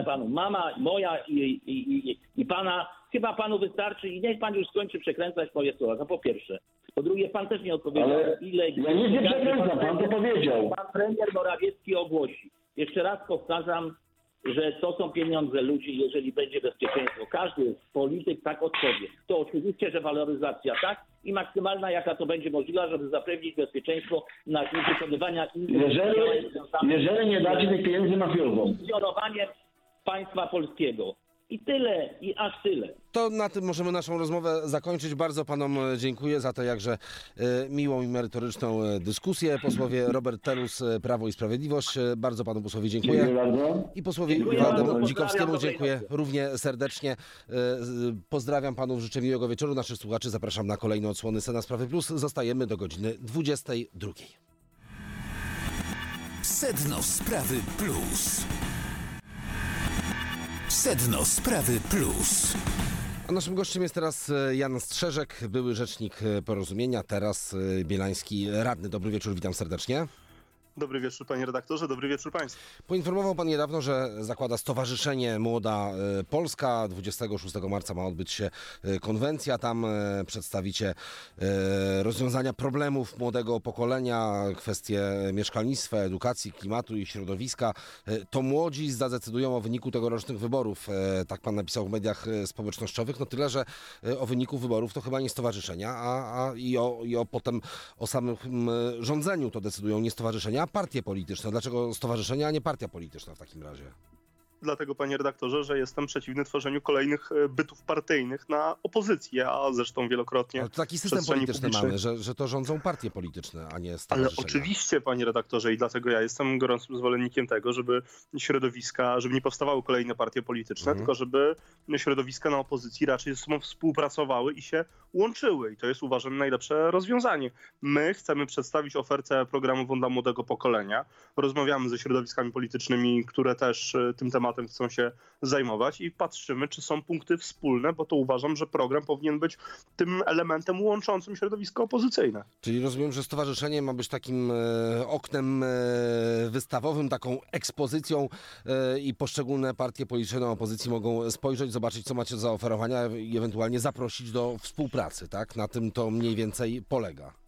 panu mama, moja i, i, i, i pana, chyba panu wystarczy i niech pan już skończy przekręcać moje słowa. To po pierwsze. Po drugie, pan też nie odpowiedział, Ale ile... ja nic nie przekręcam, pan to powiedział. Pan premier Morawiecki ogłosi. Jeszcze raz powtarzam, że to są pieniądze ludzi, jeżeli będzie bezpieczeństwo. Każdy polityk tak odpowie. To oczywiście, że waloryzacja tak i maksymalna, jaka to będzie możliwa, żeby zapewnić bezpieczeństwo na wykonywania Jeżeli, jeżeli nie dacie tych pieniędzy mafiozom, z funkcjonowaniem państwa polskiego. I tyle, i aż tyle. To na tym możemy naszą rozmowę zakończyć. Bardzo panom e, dziękuję za tę jakże e, miłą i merytoryczną e, dyskusję. Posłowie Robert Telus, Prawo i Sprawiedliwość. Bardzo panu posłowi dziękuję dziękuję. bardzo. I posłowi bardzo, Dzikowskiemu dziękuję równie serdecznie. Pozdrawiam panów, życzę miłego wieczoru. Naszych słuchaczy zapraszam na kolejne odsłony Sena Sprawy Plus. Zostajemy do godziny 22. Sedno Sprawy Plus. Sedno Sprawy Plus. A naszym gościem jest teraz e, Jan Strzeżek, były rzecznik e, porozumienia, teraz e, bielański radny. Dobry wieczór, witam serdecznie. Dobry wieczór panie redaktorze, dobry wieczór państwu. Poinformował pan niedawno, że zakłada Stowarzyszenie Młoda e, Polska. 26 marca ma odbyć się e, konwencja. Tam e, przedstawicie rozwiązania problemów młodego pokolenia, kwestie mieszkalnictwa, edukacji, klimatu i środowiska. To młodzi zadecydują o wyniku tegorocznych wyborów. Tak pan napisał w mediach społecznościowych. No tyle, że o wyniku wyborów to chyba nie stowarzyszenia, a, a i, o, i o potem o samym rządzeniu to decydują nie stowarzyszenia, a partie polityczne. Dlaczego stowarzyszenia, a nie partia polityczna w takim razie? Dlatego panie redaktorze, że jestem przeciwny tworzeniu kolejnych e, bytów partyjnych na opozycję, a zresztą wielokrotnie Ale to taki system polityczny publicznej. mamy, że, że to rządzą partie polityczne, a nie Ale stowarzyszenia. oczywiście, panie redaktorze, i dlatego ja jestem gorącym zwolennikiem tego, żeby środowiska, żeby nie powstawały kolejne partie polityczne, Mhm. tylko żeby środowiska na opozycji raczej ze sobą współpracowały i się łączyły. I to jest uważam najlepsze rozwiązanie. My chcemy przedstawić ofertę programową dla młodego pokolenia. Rozmawiamy ze środowiskami politycznymi, które też e, tym tematem chcą się zajmować i patrzymy, czy są punkty wspólne, bo to uważam, że program powinien być tym elementem łączącym środowisko opozycyjne. Czyli rozumiem, że stowarzyszenie ma być takim e, oknem e, wystawowym, taką ekspozycją e, i poszczególne partie polityczne opozycji mogą spojrzeć, zobaczyć, co macie do zaoferowania i ewentualnie zaprosić do współpracy, tak? Na tym to mniej więcej polega.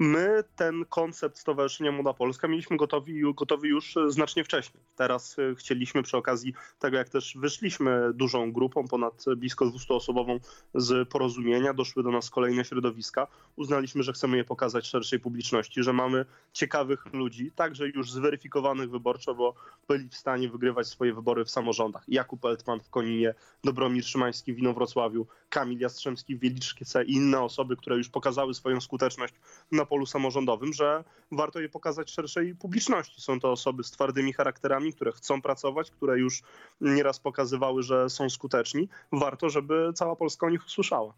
My ten koncept Stowarzyszenia Młoda Polska mieliśmy gotowy, gotowy już znacznie wcześniej. Teraz e, chcieliśmy przy okazji tego, jak też wyszliśmy dużą grupą, ponad blisko 200-osobową z porozumienia, doszły do nas kolejne środowiska, uznaliśmy, że chcemy je pokazać szerszej publiczności, że mamy ciekawych ludzi, także już zweryfikowanych wyborczo, bo byli w stanie wygrywać swoje wybory w samorządach. Jakub Eltman w Koninie, Dobromir Szymański w Inowrocławiu, Kamil Jastrzębski w Wieliczce i inne osoby, które już pokazały swoją skuteczność na polu samorządowym, że warto je pokazać szerszej publiczności. Są to osoby z twardymi charakterami, które chcą pracować, które już nieraz pokazywały, że są skuteczni. Warto, żeby cała Polska o nich usłyszała.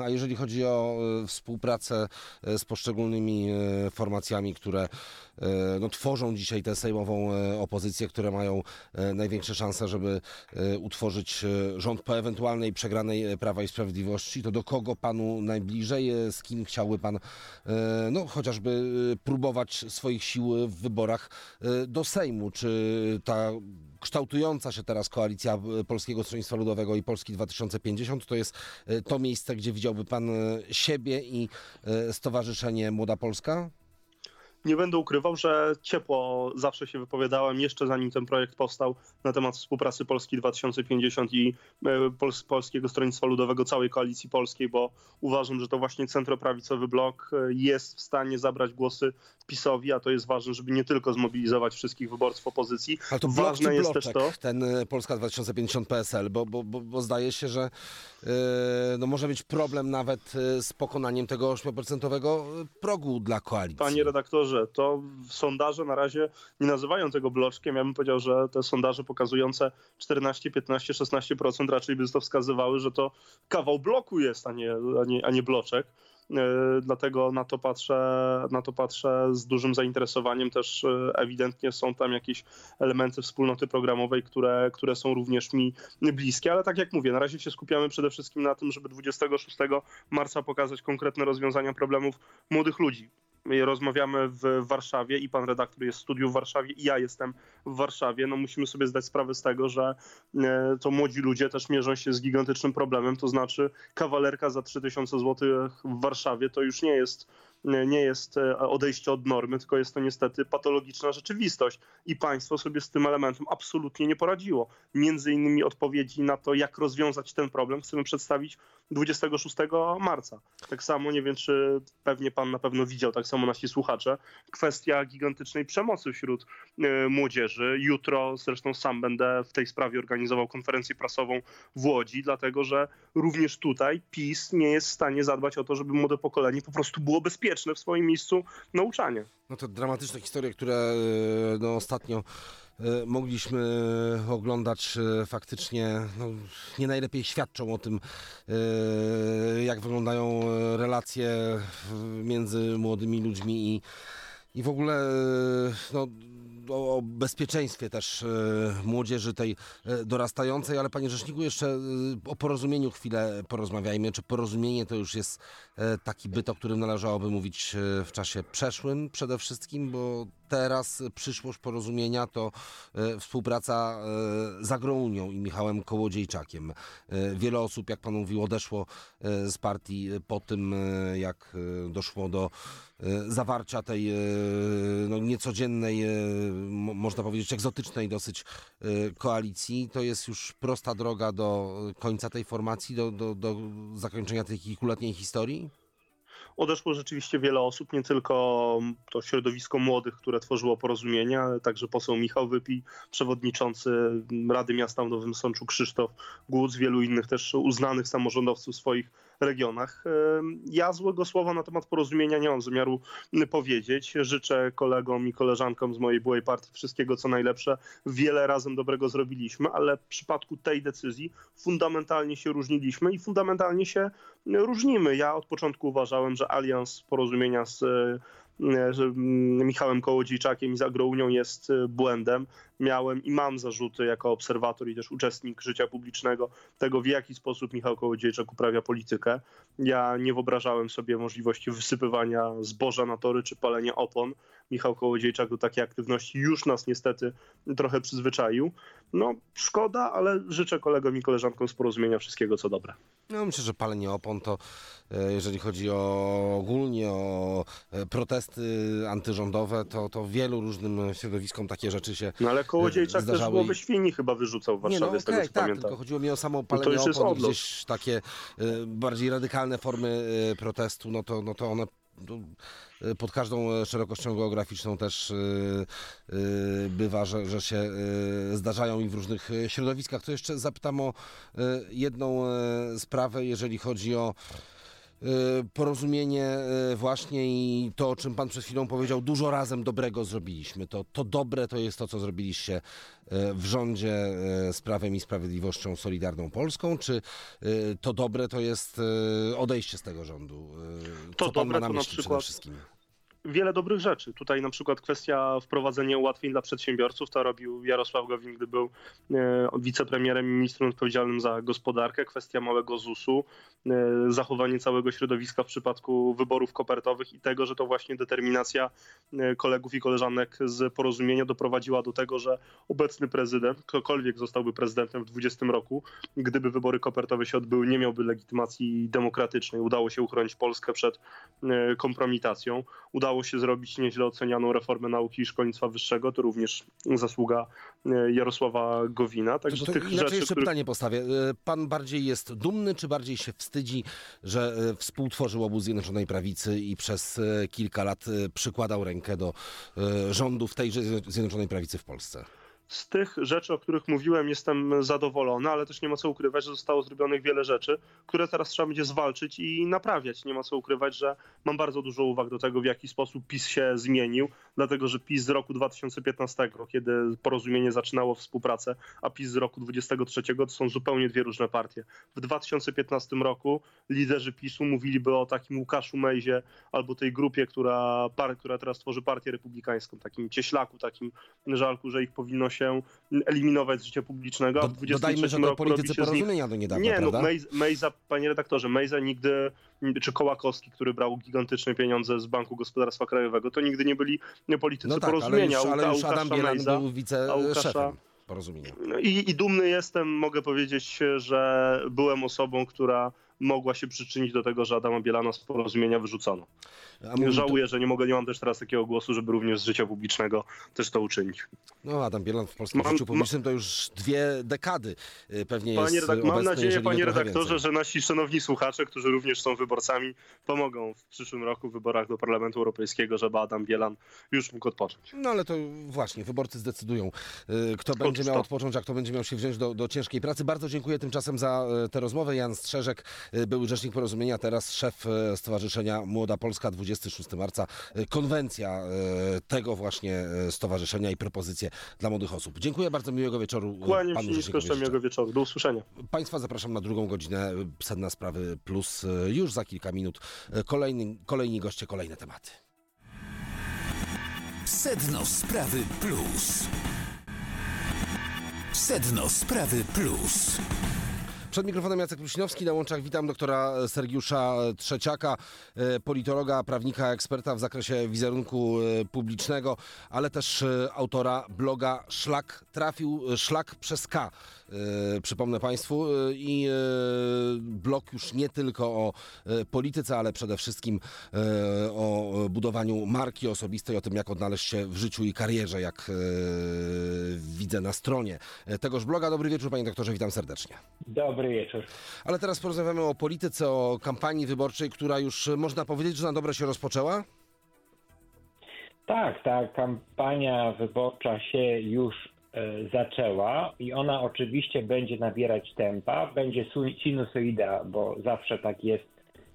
A jeżeli chodzi o e, współpracę e, z poszczególnymi e, formacjami, które no, tworzą dzisiaj tę sejmową opozycję, które mają największe szanse, żeby utworzyć rząd po ewentualnej przegranej Prawa i Sprawiedliwości, to do kogo panu najbliżej, z kim chciałby pan no, chociażby e, próbować swoich sił w wyborach e, do Sejmu? Czy ta kształtująca się teraz koalicja e, Polskiego Stronnictwa Ludowego i Polski 2050 to jest to miejsce, gdzie widziałby pan siebie i Stowarzyszenie Młoda Polska? Nie będę ukrywał, że ciepło zawsze się wypowiadałem, jeszcze zanim ten projekt powstał, na temat współpracy Polski 2050 i e, Pols- Polskiego Stronnictwa Ludowego, całej koalicji polskiej, bo uważam, że to właśnie centroprawicowy blok e, jest w stanie zabrać głosy PiSowi, a to jest ważne, żeby nie tylko zmobilizować wszystkich wyborców opozycji. Ale to blok Ważne jest też to, ten e, Polska 2050 PSL, bo, bo, bo, bo zdaje się, że e, no może mieć problem nawet z pokonaniem tego 8% progu dla koalicji. Panie redaktorze, to sondaże na razie nie nazywają tego bloczkiem. Ja bym powiedział, że te sondaże pokazujące 14, 15, 16% raczej by to wskazywały, że to kawał bloku jest, a nie, a nie, a nie bloczek. E, Dlatego na to, patrzę, na to patrzę z dużym zainteresowaniem. Też e, ewidentnie są tam jakieś elementy wspólnoty programowej, które, które są również mi bliskie, ale tak jak mówię, na razie się skupiamy przede wszystkim na tym, żeby 26 marca pokazać konkretne rozwiązania problemów młodych ludzi. My rozmawiamy w Warszawie i pan redaktor jest w studiu w Warszawie i ja jestem w Warszawie. No musimy sobie zdać sprawę z tego, że e, to młodzi ludzie też mierzą się z gigantycznym problemem, to znaczy kawalerka za 3000 zł w Warszawie to już nie jest nie jest e, odejście od normy, tylko jest to niestety patologiczna rzeczywistość. I państwo sobie z tym elementem absolutnie nie poradziło. Między innymi odpowiedzi na to, jak rozwiązać ten problem, chcemy przedstawić 26 marca. Tak samo, nie wiem, czy pewnie pan na pewno widział, tak samo nasi słuchacze, kwestia gigantycznej przemocy wśród e, młodzieży. Jutro zresztą sam będę w tej sprawie organizował konferencję prasową w Łodzi, dlatego że również tutaj PiS nie jest w stanie zadbać o to, żeby młode pokolenie po prostu było bezpieczne w swoim miejscu nauczania. No to dramatyczne historie, które e, no, ostatnio e, mogliśmy oglądać, e, faktycznie no, nie najlepiej świadczą o tym, jak wyglądają relacje między młodymi ludźmi i, i w ogóle no, o, o bezpieczeństwie też e, młodzieży tej e, dorastającej, ale panie rzeczniku jeszcze e, o porozumieniu chwilę porozmawiajmy. Czy porozumienie to już jest taki byt, o którym należałoby mówić w czasie przeszłym przede wszystkim, bo teraz przyszłość porozumienia to współpraca z Agrounią i Michałem Kołodziejczakiem. Wiele osób, jak pan mówił, odeszło z partii po tym, jak doszło do zawarcia tej e, no, niecodziennej, e, mo- można powiedzieć egzotycznej dosyć e, koalicji. To jest już prosta droga do końca tej formacji, do, do, do zakończenia tej kilkuletniej historii? Odeszło rzeczywiście wiele osób, nie tylko to środowisko młodych, które tworzyło porozumienie, ale także poseł Michał Wypij, przewodniczący Rady Miasta w Nowym Sączu Krzysztof Głódz, wielu innych też uznanych samorządowców swoich regionach. Ja złego słowa na temat porozumienia nie mam zamiaru powiedzieć. Życzę kolegom i koleżankom z mojej byłej partii wszystkiego co najlepsze. Wiele razem dobrego zrobiliśmy, ale w przypadku tej decyzji fundamentalnie się różniliśmy i fundamentalnie się różnimy. Ja od początku uważałem, że alians porozumienia z e, z, mm, Michałem Kołodziejczakiem i z Agrounią jest e, błędem. Miałem i mam zarzuty jako obserwator i też uczestnik życia publicznego tego, w jaki sposób Michał Kołodziejczak uprawia politykę. Ja nie wyobrażałem sobie możliwości wysypywania zboża na tory czy palenia opon. Michał Kołodziejczak do takiej aktywności już nas niestety trochę przyzwyczaił. No szkoda, ale życzę kolegom i koleżankom z porozumienia wszystkiego co dobre. No myślę, że palenie opon to, e, jeżeli chodzi o ogólnie o e, protesty antyrządowe, to, to wielu różnym środowiskom takie rzeczy się No ale Kołodziejczak też zdarzały głowy i- świni chyba wyrzucał w Nie, Warszawie, no z tego co tak, pamiętam. tylko chodziło mi o samo No palenie jest opon, gdzieś takie e, bardziej radykalne formy protestu, no to, no to one no, pod każdą e, szerokością geograficzną też e, e, bywa, że, że się e, zdarzają i w różnych e, środowiskach. To jeszcze zapytam o e, jedną e, sprawę, jeżeli chodzi o e, porozumienie e, właśnie i to, o czym pan przed chwilą powiedział, dużo razem dobrego zrobiliśmy. To, to dobre to jest to, co zrobiliście e, w rządzie z Prawem i Sprawiedliwością Solidarną Polską, czy to dobre to jest odejście z tego rządu? E, To Co pan ma dobre na to na myśli przede przykład- wszystkim? Wiele dobrych rzeczy. Tutaj na przykład kwestia wprowadzenia ułatwień dla przedsiębiorców, to robił Jarosław Gowin, gdy był e, wicepremierem i ministrem odpowiedzialnym za gospodarkę. Kwestia małego ZUS-u, e, zachowanie całego środowiska w przypadku wyborów kopertowych i tego, że to właśnie determinacja e, kolegów i koleżanek z porozumienia doprowadziła do tego, że obecny prezydent, ktokolwiek zostałby prezydentem w 2020 roku, gdyby wybory kopertowe się odbyły, nie miałby legitymacji demokratycznej. Udało się uchronić Polskę przed kompromitacją. Udało się zrobić nieźle ocenianą reformę nauki i szkolnictwa wyższego. To również zasługa e, Jarosława Gowina. Także To, to tych inaczej rzeczy, jeszcze których... pytanie postawię. E, Pan bardziej jest dumny, czy bardziej się wstydzi, że e, współtworzył obóz Zjednoczonej Prawicy i przez kilka lat przykładał rękę do rządów tejże Zjednoczonej Prawicy w Polsce? Z tych rzeczy, o których mówiłem, jestem zadowolony, ale też nie ma co ukrywać, że zostało zrobionych wiele rzeczy, które teraz trzeba będzie zwalczyć i naprawiać. Nie ma co ukrywać, że mam bardzo dużo uwag do tego, w jaki sposób PiS się zmienił, dlatego że PiS z roku 2015, kiedy porozumienie zaczynało współpracę, a PiS z roku 2023 to są zupełnie dwie różne partie. W 2015 roku liderzy PiSu mówiliby o takim Łukaszu Mejzie albo tej grupie, która, która teraz tworzy partię republikańską, takim cieślaku, takim żalku, że ich powinno się eliminować z życia publicznego, Do, w 23 dodajmy, że się z nich porozumienia do niedawna, nie, no prawda? Mejza, Mejza, panie redaktorze, Mejza nigdy, czy Kołakowski, który brał gigantyczne pieniądze z Banku Gospodarstwa Krajowego, to nigdy nie byli politycy No tak, ale porozumienia. już, a ale już Adam Bielan Mejza- był wiceszefem porozumienia. no i, I dumny jestem, mogę powiedzieć, że byłem osobą, która mogła się przyczynić do tego, że Adama Bielana z porozumienia wyrzucono. To- Żałuję, że nie mogę, nie mam też teraz takiego głosu, żeby również z życia publicznego też to uczynić. No, Adam Bielan w polskim Mam- życiu publicznym to już dwie dekady y, pewnie Panie jest redak- mam nadzieję, panie redaktorze, że nasi szanowni słuchacze, którzy również są wyborcami, pomogą w przyszłym roku w wyborach do Parlamentu Europejskiego, żeby Adam Bielan już mógł odpocząć. No ale to właśnie, wyborcy zdecydują, y, kto będzie Otóż miał to. odpocząć, a kto będzie miał się wziąć do, do ciężkiej pracy. Bardzo dziękuję tymczasem za y, tę rozmowę. Jan Strzeżek, y, były rzecznik porozumienia, teraz szef y, Stowarzyszenia Młoda Polska, 26 marca, y, konwencja tego właśnie stowarzyszenia i propozycje dla młodych osób. Dziękuję bardzo, miłego wieczoru. Kłaniam panu się jeszcze życzę. miłego wieczoru. Do usłyszenia. Państwa zapraszam na drugą godzinę Sedna Sprawy Plus. Już za kilka minut kolejny, kolejni goście, kolejne tematy. Sedno Sprawy Plus. Sedno Sprawy Plus. Przed mikrofonem Jacek Prusinowski, na łączach witam doktora Sergiusza Trzeciaka, e, politologa, prawnika, eksperta w zakresie wizerunku e, publicznego, ale też e, autora bloga Szlak trafił, Szlak przez K. E, Przypomnę Państwu e, i e, blog już nie tylko o polityce, ale przede wszystkim o budowaniu marki osobistej, o tym jak odnaleźć się w życiu i karierze, jak widzę na stronie tegoż bloga. Dobry wieczór Panie doktorze, witam serdecznie. Dobry wieczór. Ale teraz porozmawiamy o polityce, o kampanii wyborczej, która już można powiedzieć, że na dobre się rozpoczęła. Tak, ta kampania wyborcza się już zaczęła i ona oczywiście będzie nabierać tempa, będzie sinusoida, bo zawsze tak jest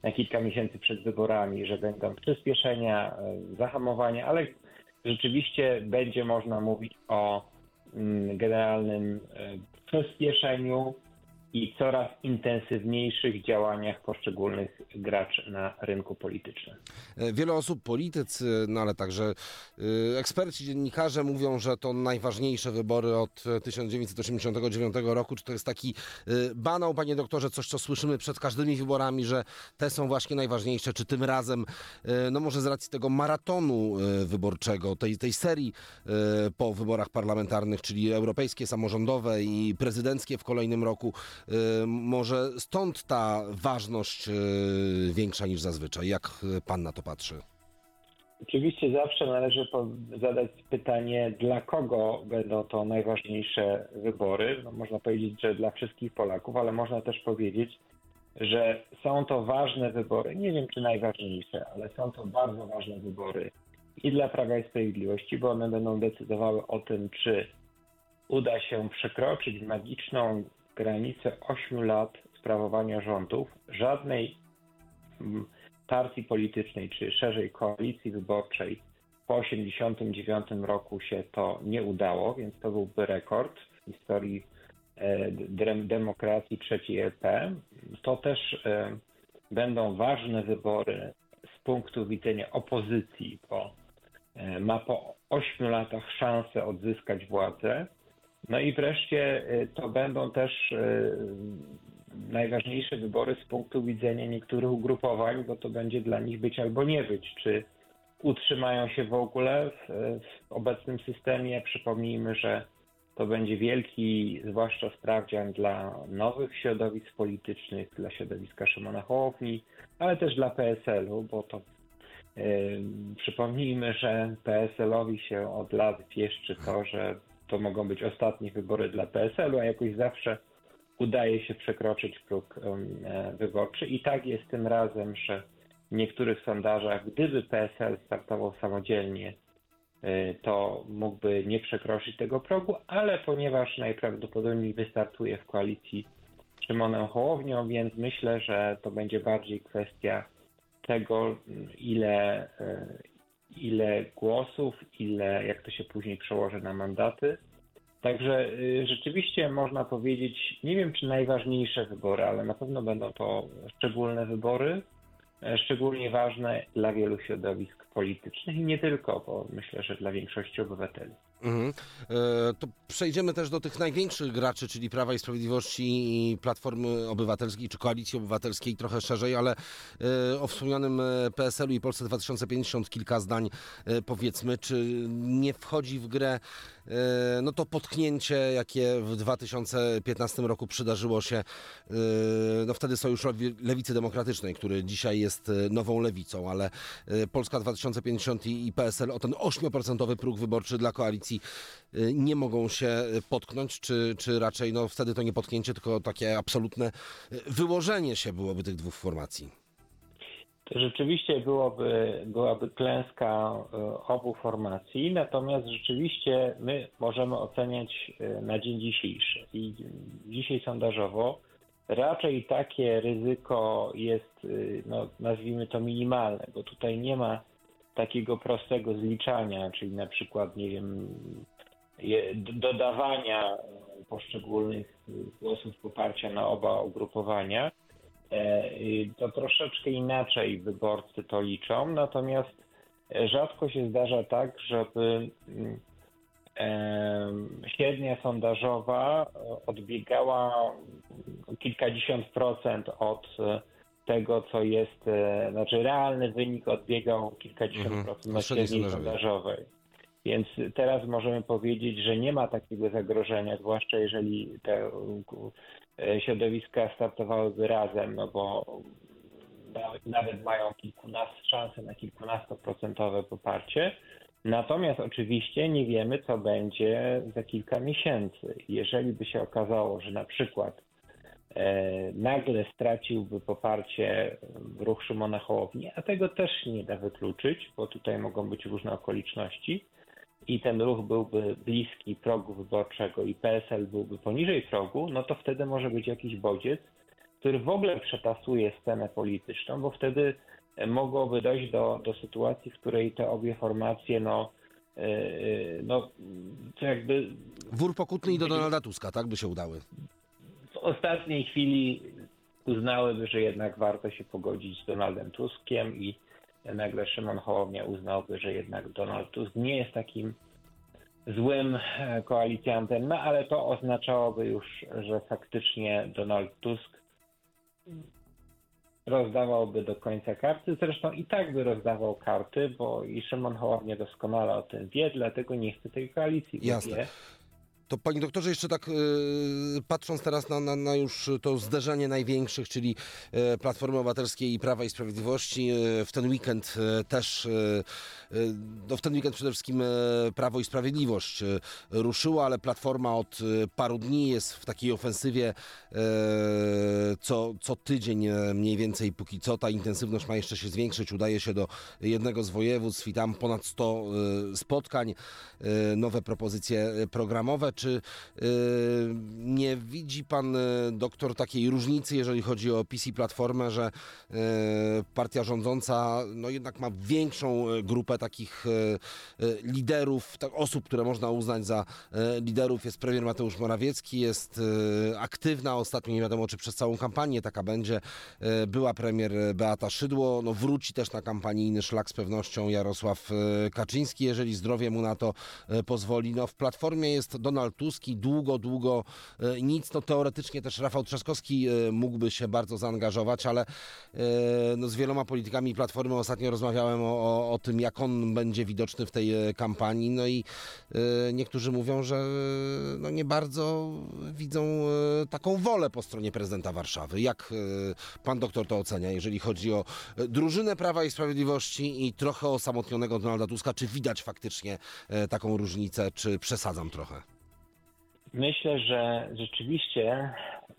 na kilka miesięcy przed wyborami, że będą przyspieszenia, e, zahamowania, ale rzeczywiście będzie można mówić o mm, generalnym e, przyspieszeniu i coraz intensywniejszych działaniach poszczególnych graczy na rynku politycznym. E, Wiele osób, politycy, no ale także e, eksperci, dziennikarze mówią, że to najważniejsze wybory od e, 1989 roku. Czy to jest taki e, banał, panie doktorze, coś, co słyszymy przed każdymi wyborami, że te są właśnie najważniejsze? Czy tym razem, no może z racji tego maratonu wyborczego, tej, tej serii po wyborach parlamentarnych, czyli europejskie, samorządowe i prezydenckie w kolejnym roku, Może stąd ta ważność y, większa niż zazwyczaj. Jak y, pan na to patrzy? Oczywiście zawsze należy zadać pytanie, dla kogo będą to najważniejsze wybory. No, można powiedzieć, że dla wszystkich Polaków, ale można też powiedzieć, że są to ważne wybory. Nie wiem, czy najważniejsze, ale są to bardzo ważne wybory i dla Prawa i Sprawiedliwości, bo one będą decydowały o tym, czy uda się przekroczyć magiczną granicę 8 lat sprawowania rządów. Żadnej mm, partii politycznej, czy szerzej koalicji wyborczej po 1989 roku się to nie udało, więc to byłby rekord w historii e, dem- demokracji trzeciej RP. To też e, będą ważne wybory z punktu widzenia opozycji, bo e, ma po 8 latach szansę odzyskać władzę. No i wreszcie e, to będą też e, najważniejsze wybory z punktu widzenia niektórych ugrupowań, bo to będzie dla nich być albo nie być. Czy utrzymają się w ogóle w, w obecnym systemie? Przypomnijmy, że to będzie wielki, zwłaszcza sprawdzian dla nowych środowisk politycznych, dla środowiska Szymona Hołowni, ale też dla PSL-u, bo to yy, przypomnijmy, że PSL-owi się od lat pieszczy to, że to mogą być ostatnie wybory dla PSL-u, a jakoś zawsze udaje się przekroczyć próg e, wyborczy. I tak jest tym razem, że w niektórych sondażach, gdyby PSL startował samodzielnie, e, to mógłby nie przekroczyć tego progu, ale ponieważ najprawdopodobniej wystartuje w koalicji z Szymonem Hołownią, więc myślę, że to będzie bardziej kwestia tego, ile, e, ile głosów, ile, jak to się później przełoży na mandaty. Także y, rzeczywiście można powiedzieć, nie wiem czy najważniejsze wybory, ale na pewno będą to szczególne wybory, szczególnie ważne dla wielu środowisk politycznych i nie tylko, bo myślę, że dla większości obywateli. Mhm. E, To przejdziemy też do tych największych graczy, czyli Prawa i Sprawiedliwości i Platformy Obywatelskiej czy Koalicji Obywatelskiej trochę szerzej, ale e, o wspomnianym e, PSL-u i Polsce 2050 kilka zdań e, powiedzmy, czy nie wchodzi w grę e, no to potknięcie, jakie w 2015 roku przydarzyło się e, no wtedy Sojuszowi Lewicy Demokratycznej, który dzisiaj jest e, nową lewicą, ale e, Polska 2050 i PSL o ten 8% próg wyborczy dla koalicji y, nie mogą się potknąć, czy, czy raczej no wtedy to nie potknięcie, tylko takie absolutne wyłożenie się byłoby tych dwóch formacji. To rzeczywiście byłoby, byłaby klęska e, obu formacji, natomiast rzeczywiście my możemy oceniać e, na dzień dzisiejszy. I dzisiaj sondażowo raczej takie ryzyko jest, e, no, nazwijmy to minimalne, bo tutaj nie ma takiego prostego zliczania, czyli na przykład, nie wiem, dodawania poszczególnych e, głosów poparcia na oba ugrupowania. E, y, to troszeczkę inaczej wyborcy to liczą, natomiast rzadko się zdarza tak, żeby mm, średnia sondażowa odbiegała kilkadziesiąt procent od e, tego, co jest, e, znaczy realny wynik odbiegał kilkadziesiąt Mhm. procent Od średniej sondażowej. Więc teraz możemy powiedzieć, że nie ma takiego zagrożenia, zwłaszcza jeżeli te e, środowiska startowałyby razem, no bo nawet, nawet mają kilkunastu, szansę na kilkunastoprocentowe poparcie. Natomiast oczywiście nie wiemy, co będzie za kilka miesięcy. Jeżeli by się okazało, że na przykład e, nagle straciłby poparcie ruch Szymona Hołowni, a tego też nie da wykluczyć, bo tutaj mogą być różne okoliczności, i ten ruch byłby bliski progu wyborczego i PSL byłby poniżej progu, no to wtedy może być jakiś bodziec, który w ogóle przetasuje scenę polityczną, bo wtedy mogłoby dojść do, do sytuacji, w której te obie formacje, no, e, e, no to jakby Wór pokutny i do Donalda Tuska, tak by się udały. w ostatniej chwili uznałyby, że jednak warto się pogodzić z Donaldem Tuskiem i nagle Szymon Hołownia uznałby, że jednak Donald Tusk nie jest takim złym e, koalicjantem, no ale to oznaczałoby już, że faktycznie Donald Tusk rozdawałby do końca karty. Zresztą i tak by rozdawał karty, bo i Szymon Hołownia doskonale o tym wie, dlatego nie chce tej koalicji. Jasne. Wie, To panie doktorze, jeszcze tak e, patrząc teraz na, na, na już to zderzenie największych, czyli e, Platformy Obywatelskiej i Prawa i Sprawiedliwości, e, w ten weekend też, no w ten weekend przede wszystkim Prawo i Sprawiedliwość ruszyło, ale Platforma od paru dni jest w takiej ofensywie co, co tydzień mniej więcej, póki co ta intensywność ma jeszcze się zwiększyć, udaje się do jednego z województw i tam ponad 100 e, spotkań, nowe propozycje programowe. Czy e, nie widzi pan e, doktor takiej różnicy, jeżeli chodzi o i Platformę, że e, partia rządząca no jednak ma większą e, grupę takich e, liderów, tak, osób, które można uznać za liderów. Jest premier Mateusz Morawiecki, jest aktywna ostatnio, nie wiadomo czy przez całą kampanię taka będzie. Była premier Beata Szydło, no wróci też na kampanijny szlak z pewnością Jarosław Kaczyński, jeżeli zdrowie mu na to pozwoli. No w Platformie jest Donald Tusk i długo, długo e, nic. No teoretycznie też Rafał Trzaskowski e, mógłby się bardzo zaangażować, ale e, no z wieloma politykami Platformy ostatnio rozmawiałem o, o, tym, jak on będzie widoczny w tej kampanii. No i niektórzy mówią, że no nie bardzo widzą taką wolę po stronie prezydenta Warszawy. Jak pan doktor to ocenia, jeżeli chodzi o drużynę Prawa i Sprawiedliwości i trochę osamotnionego Donalda Tuska? Czy widać faktycznie taką różnicę, czy przesadzam trochę? Myślę, że rzeczywiście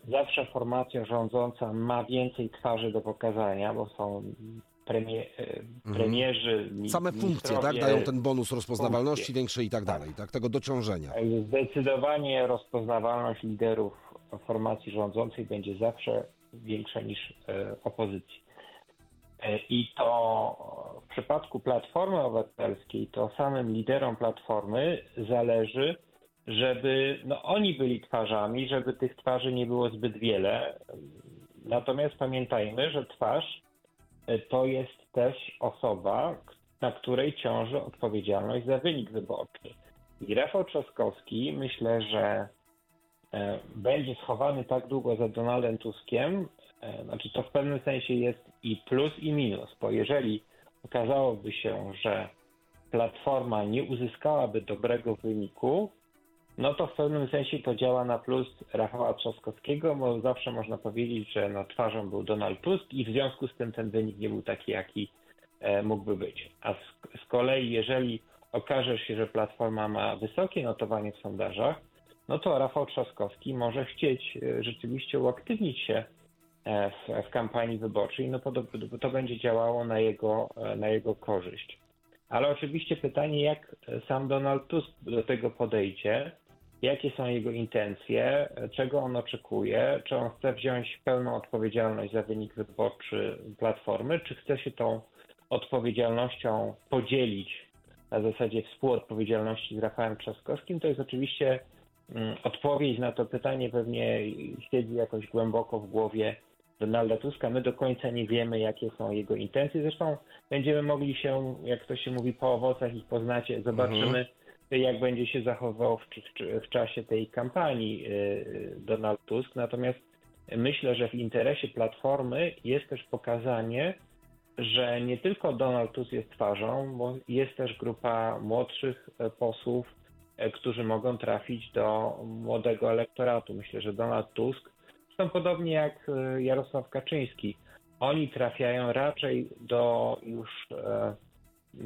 zawsze formacja rządząca ma więcej twarzy do pokazania, bo są premie, e, premierzy. mi- Same funkcje, tak? Dają ten bonus rozpoznawalności funkcje. większy i tak dalej, tak? Tego dociążenia. Zdecydowanie rozpoznawalność liderów formacji rządzącej będzie zawsze większa niż e, opozycji. E, I to w przypadku Platformy Obywatelskiej, to samym liderom Platformy zależy, żeby no, oni byli twarzami, żeby tych twarzy nie było zbyt wiele. Natomiast pamiętajmy, że twarz e, to jest też osoba, na której ciąży odpowiedzialność za wynik wyborczy. I Rafał Trzaskowski myślę, że e, będzie schowany tak długo za Donaldem Tuskiem, e, znaczy to w pewnym sensie jest i plus i minus, bo jeżeli okazałoby się, że Platforma nie uzyskałaby dobrego wyniku, no to w pewnym sensie to działa na plus Rafała Trzaskowskiego, bo zawsze można powiedzieć, że no, twarzą był Donald Tusk i w związku z tym ten wynik nie był taki, jaki e, mógłby być. A z, z kolei, jeżeli okaże się, że Platforma ma wysokie notowanie w sondażach, no to Rafał Trzaskowski może chcieć e, rzeczywiście uaktywnić się e, w, w kampanii wyborczej, no to, to będzie działało na jego, e, na jego korzyść. Ale oczywiście pytanie, jak sam Donald Tusk do tego podejdzie, jakie są jego intencje, czego on oczekuje, czy on chce wziąć pełną odpowiedzialność za wynik wyborczy Platformy, czy chce się tą odpowiedzialnością podzielić na zasadzie współodpowiedzialności z Rafałem Trzaskowskim, to jest oczywiście mm, odpowiedź na to pytanie pewnie siedzi jakoś głęboko w głowie Donalda Tuska. My do końca nie wiemy, jakie są jego intencje. Zresztą będziemy mogli się, jak to się mówi, po owocach ich poznacie. Zobaczymy, jak będzie się zachowywał w, w, w czasie tej kampanii y, Donald Tusk. Natomiast myślę, że w interesie Platformy jest też pokazanie, że nie tylko Donald Tusk jest twarzą, bo jest też grupa młodszych e, posłów, e, którzy mogą trafić do młodego elektoratu. Myślę, że Donald Tusk, zresztą podobnie jak e, Jarosław Kaczyński, oni trafiają raczej do już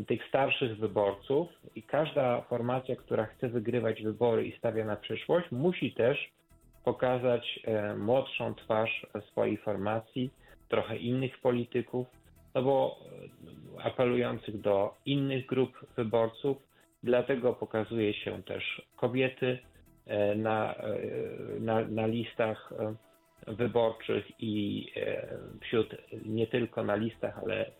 tych starszych wyborców i każda formacja, która chce wygrywać wybory i stawia na przyszłość, musi też pokazać e, młodszą twarz swojej formacji, trochę innych polityków, no bo e, apelujących do innych grup wyborców, dlatego pokazuje się też kobiety e, na, na, na listach wyborczych i wśród nie tylko na listach, ale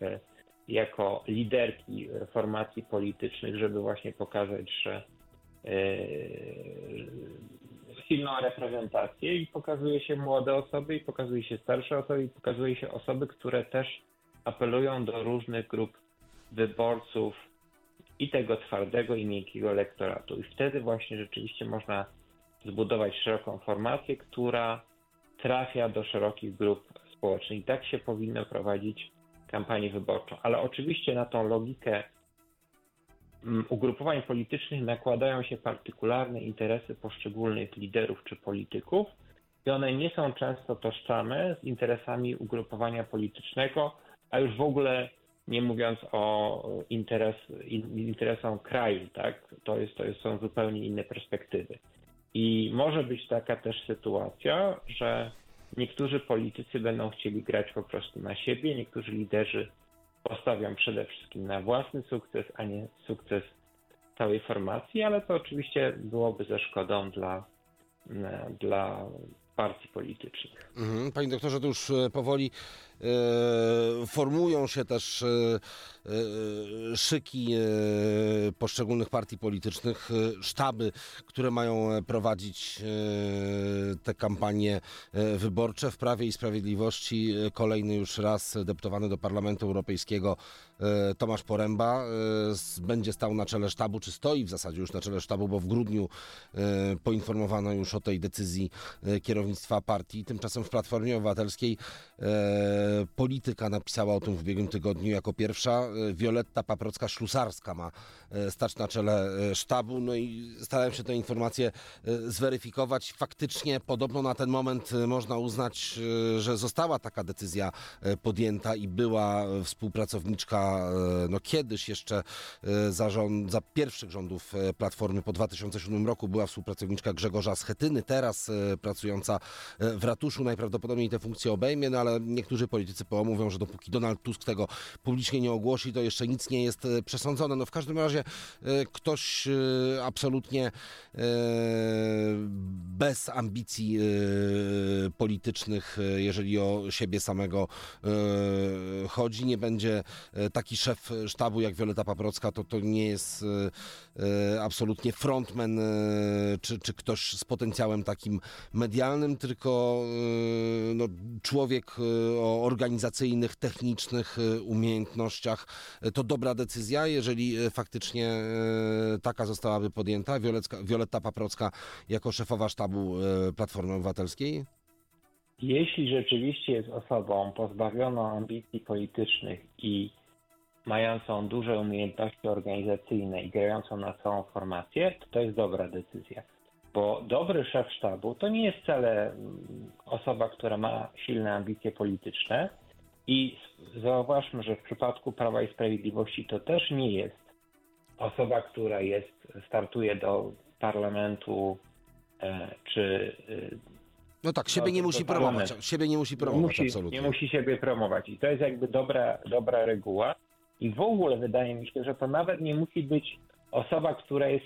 jako liderki formacji politycznych, żeby właśnie pokazać, że e, silną reprezentację i pokazuje się młode osoby i pokazuje się starsze osoby i pokazuje się osoby, które też apelują do różnych grup wyborców i tego twardego i miękkiego elektoratu. I wtedy właśnie rzeczywiście można zbudować szeroką formację, która trafia do szerokich grup społecznych. I tak się powinno prowadzić kampanię wyborczą. Ale oczywiście na tą logikę mm, ugrupowań politycznych nakładają się partykularne interesy poszczególnych liderów czy polityków i one nie są często tożsame z interesami ugrupowania politycznego, a już w ogóle nie mówiąc o interes, in, interesom kraju, tak? To, jest, to jest, są zupełnie inne perspektywy. I może być taka też sytuacja, że niektórzy politycy będą chcieli grać po prostu na siebie, niektórzy liderzy postawią przede wszystkim na własny sukces, a nie sukces całej formacji, ale to oczywiście byłoby ze szkodą dla, dla partii politycznych. Mhm. Panie doktorze, to już e, powoli formują się też e, e, szyki e, poszczególnych partii politycznych, e, sztaby, które mają e, prowadzić e, te kampanie e, wyborcze. W Prawie i Sprawiedliwości e, kolejny już raz deputowany do Parlamentu Europejskiego e, Tomasz Poręba e, będzie stał na czele sztabu, czy stoi w zasadzie już na czele sztabu, bo w grudniu e, poinformowano już o tej decyzji e, kierownictwa partii. Tymczasem w Platformie Obywatelskiej e, polityka napisała o tym w ubiegłym tygodniu jako pierwsza. E, Wioletta Paprocka-Ślusarska ma e, stać na czele e, sztabu. No i starałem się tę informację e, zweryfikować. Faktycznie podobno na ten moment e, można uznać, e, że została taka decyzja e, podjęta i była e, współpracowniczka e, no kiedyś jeszcze e, za, rząd, za pierwszych rządów e, Platformy po 2007 roku była współpracowniczka Grzegorza Schetyny, teraz e, pracująca e, w ratuszu najprawdopodobniej tę funkcję obejmie, no ale niektórzy politycy PO mówią, że dopóki Donald Tusk tego publicznie nie ogłosi, to jeszcze nic nie jest e, przesądzone. No w każdym razie e, ktoś e, absolutnie bez ambicji politycznych, jeżeli o siebie samego chodzi, nie będzie taki szef sztabu jak Wioleta Paprocka, to to nie jest absolutnie frontman czy, czy ktoś z potencjałem takim medialnym, tylko no, człowiek e, organizacyjnych, technicznych e, umiejętnościach. E, To dobra decyzja, jeżeli e, faktycznie taka zostałaby podjęta. Wiolecka, Wioletta Paprocka jako szefowa sztabu Platformy Obywatelskiej. Jeśli rzeczywiście jest osobą pozbawioną ambicji politycznych i mającą duże umiejętności organizacyjne i grającą na całą formację, to to jest dobra decyzja. Bo dobry szef sztabu to nie jest wcale mm, osoba, która ma silne ambicje polityczne i zauważmy, że w przypadku Prawa i Sprawiedliwości to też nie jest osoba, która jest, startuje do parlamentu e, czy e, No tak, siebie nie musi promować. Siebie nie musi promować, musi, absolutnie. nie musi siebie promować. I to jest jakby dobra, dobra reguła. I w ogóle wydaje mi się, że to nawet nie musi być osoba, która jest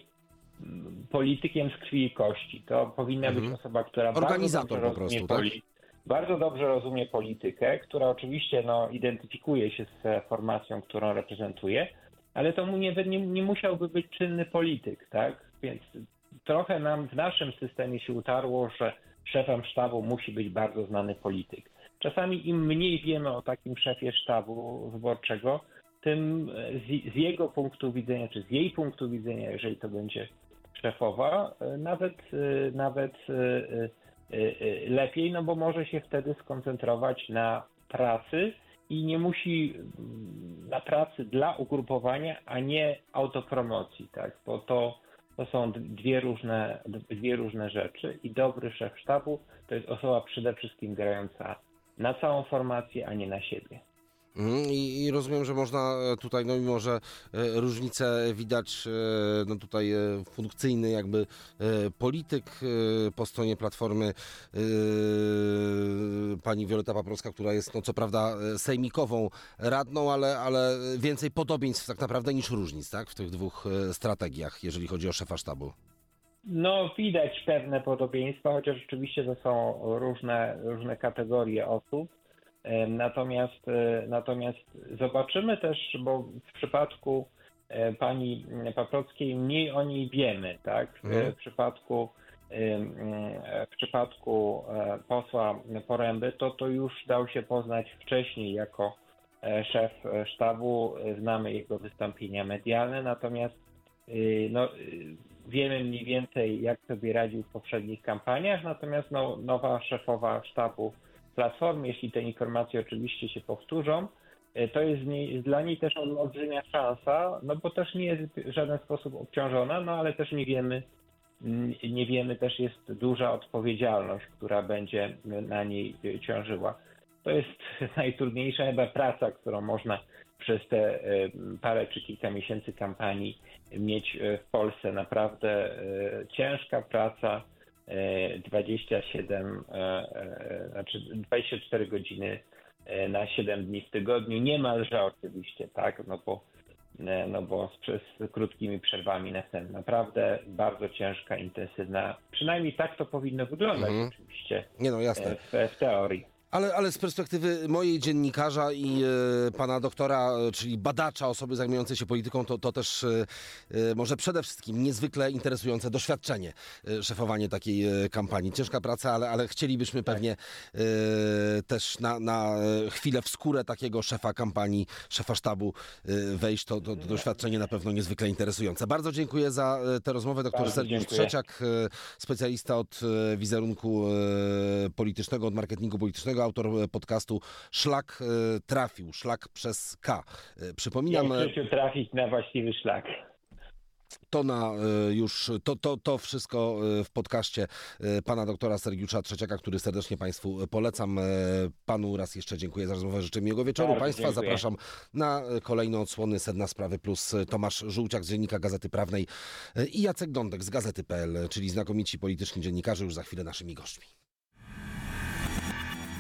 politykiem z krwi i kości. To powinna Mhm. być osoba, która Organizator bardzo po dobrze rozumie prostu, tak? bardzo dobrze rozumie politykę, która oczywiście no, identyfikuje się z formacją, którą reprezentuje, ale to mu nie, nie, nie musiałby być czynny polityk, tak? Więc trochę nam w naszym systemie się utarło, że szefem sztabu musi być bardzo znany polityk. Czasami im mniej wiemy o takim szefie sztabu wyborczego, tym z, z jego punktu widzenia, czy z jej punktu widzenia, jeżeli to będzie szefowa, e, nawet, e, nawet e, lepiej, no bo może się wtedy skoncentrować na pracy i nie musi mm, na pracy dla ugrupowania, a nie autopromocji, tak? Bo to, to są dwie różne, dwie różne rzeczy i dobry szef sztabu to jest osoba przede wszystkim grająca na całą formację, a nie na siebie. Mhm, I, rozumiem, że można e, tutaj, no mimo że e, różnice widać, e, no tutaj funkcyjny jakby polityk po stronie Platformy, pani Wioleta Paprocka, która jest no co prawda sejmikową radną, ale, ale więcej podobieństw tak naprawdę niż różnic, tak? W tych dwóch strategiach, jeżeli chodzi o szefa sztabu. No, widać pewne podobieństwa, chociaż rzeczywiście to są różne, różne kategorie osób. E, Natomiast, e, natomiast zobaczymy też, bo w przypadku e, pani Paprockiej mniej o niej wiemy, tak? W, Mhm. przypadku w przypadku posła Poręby, to to już dał się poznać wcześniej jako szef sztabu. Znamy jego wystąpienia medialne, natomiast no, wiemy mniej więcej, jak sobie radził w poprzednich kampaniach, natomiast no, nowa szefowa sztabu Platformy, jeśli te informacje oczywiście się powtórzą, e, to jest nie, dla niej też olbrzymia szansa, no bo też nie jest w żaden sposób obciążona, no ale też nie wiemy, nie wiemy, też jest duża odpowiedzialność, która będzie na niej ciążyła. To jest najtrudniejsza chyba praca, którą można przez te e, parę czy kilka miesięcy kampanii mieć e, w Polsce. Naprawdę ciężka praca, 27, e, e, znaczy 24 godziny e, na 7 dni w tygodniu, niemalże oczywiście, tak, no bo, no bo z, krótkimi przerwami następnie. Naprawdę bardzo ciężka, intensywna, przynajmniej tak to powinno wyglądać Mhm. oczywiście Nie no, jasne. w, w teorii. Ale, ale z perspektywy mojej dziennikarza i e, pana doktora, e, czyli badacza, osoby zajmującej się polityką, to, to też e, e, może przede wszystkim niezwykle interesujące doświadczenie, e, szefowanie takiej e, kampanii. Ciężka praca, ale, ale chcielibyśmy pewnie e, też na, na chwilę w skórę takiego szefa kampanii, szefa sztabu wejść. To, to, to doświadczenie na pewno niezwykle interesujące. Bardzo dziękuję za tę rozmowę. Doktor Bardzo Sergiusz dziękuję. Trzeciak, specjalista od wizerunku politycznego, od marketingu politycznego, autor e, podcastu Szlak e, trafił, szlak przez K. E, Przypominam, Jak trafić na właściwy szlak. to na już, to, to, to wszystko w podcaście pana doktora Sergiusza Trzeciaka, który serdecznie Państwu polecam. Panu raz jeszcze dziękuję za rozmowę, życzę miłego wieczoru. Bardzo Państwa dziękuję. zapraszam na kolejne odsłony Sedna Sprawy Plus. Tomasz Żółciak z Dziennika Gazety Prawnej i Jacek Gądek z Gazety.pl, czyli znakomici polityczni dziennikarze już za chwilę naszymi gośćmi.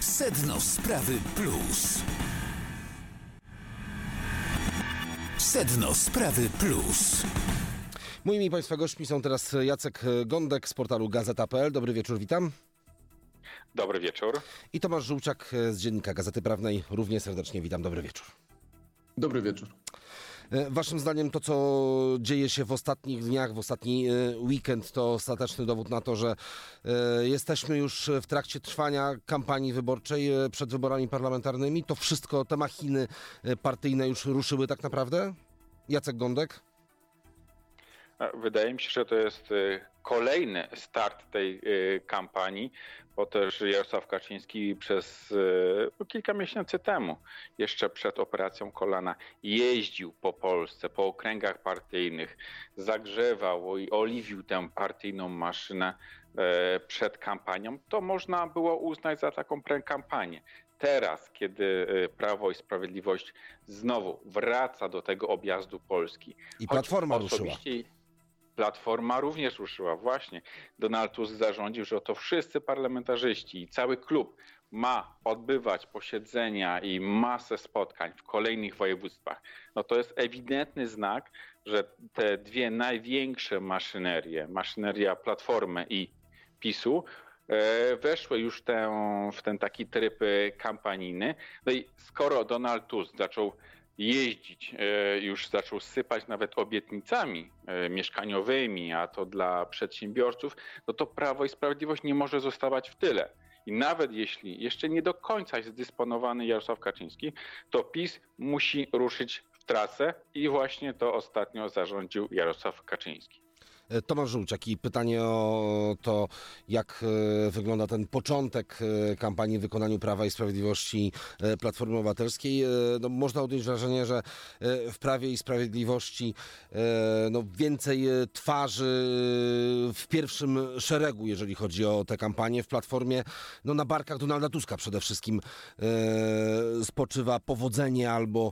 Sedno Sprawy Plus. Sedno Sprawy Plus. Moimi Państwa gośćmi są teraz Jacek Gądek z portalu Gazeta.pl. Dobry wieczór, witam. Dobry wieczór. I Tomasz Żółciak z Dziennika Gazety Prawnej. Równie serdecznie witam. Dobry wieczór. Dobry wieczór. E, Waszym zdaniem to, co dzieje się w ostatnich dniach, w ostatni e, weekend, to ostateczny dowód na to, że e, jesteśmy już w trakcie trwania kampanii wyborczej przed wyborami parlamentarnymi. To wszystko, te machiny partyjne już ruszyły tak naprawdę? Jacek Gądek? Wydaje mi się, że to jest kolejny start tej kampanii, bo też Jarosław Kaczyński przez e, kilka miesięcy temu, jeszcze przed operacją kolana, jeździł po Polsce, po okręgach partyjnych, zagrzewał i oliwił tę partyjną maszynę e, przed kampanią. To można było uznać za taką prekampanię. Teraz, kiedy e, Prawo i Sprawiedliwość znowu wraca do tego objazdu Polski, I Platforma ruszyła. Platforma również ruszyła, właśnie. Donald Tusk zarządził, że to wszyscy parlamentarzyści i cały klub ma odbywać posiedzenia i masę spotkań w kolejnych województwach. No to jest ewidentny znak, że te dwie największe maszynerie, maszyneria Platformy i PiSu, e, weszły już w ten taki tryb kampanijny. No i skoro Donald Tusk zaczął jeździć, e, już zaczął sypać nawet obietnicami e, mieszkaniowymi, a to dla przedsiębiorców, no to Prawo i Sprawiedliwość nie może zostawać w tyle. I nawet jeśli jeszcze nie do końca jest dysponowany Jarosław Kaczyński, to PiS musi ruszyć w trasę i właśnie to ostatnio zarządził Jarosław Kaczyński. E, Tomasz Żółciak i pytanie o to, jak e, wygląda ten początek e, kampanii w wykonaniu Prawa i Sprawiedliwości Platformy Obywatelskiej. No, można odnieść wrażenie, że w Prawie i Sprawiedliwości no, więcej twarzy w pierwszym szeregu, jeżeli chodzi o tę kampanię. W Platformie no, na barkach Donalda Tuska przede wszystkim spoczywa powodzenie albo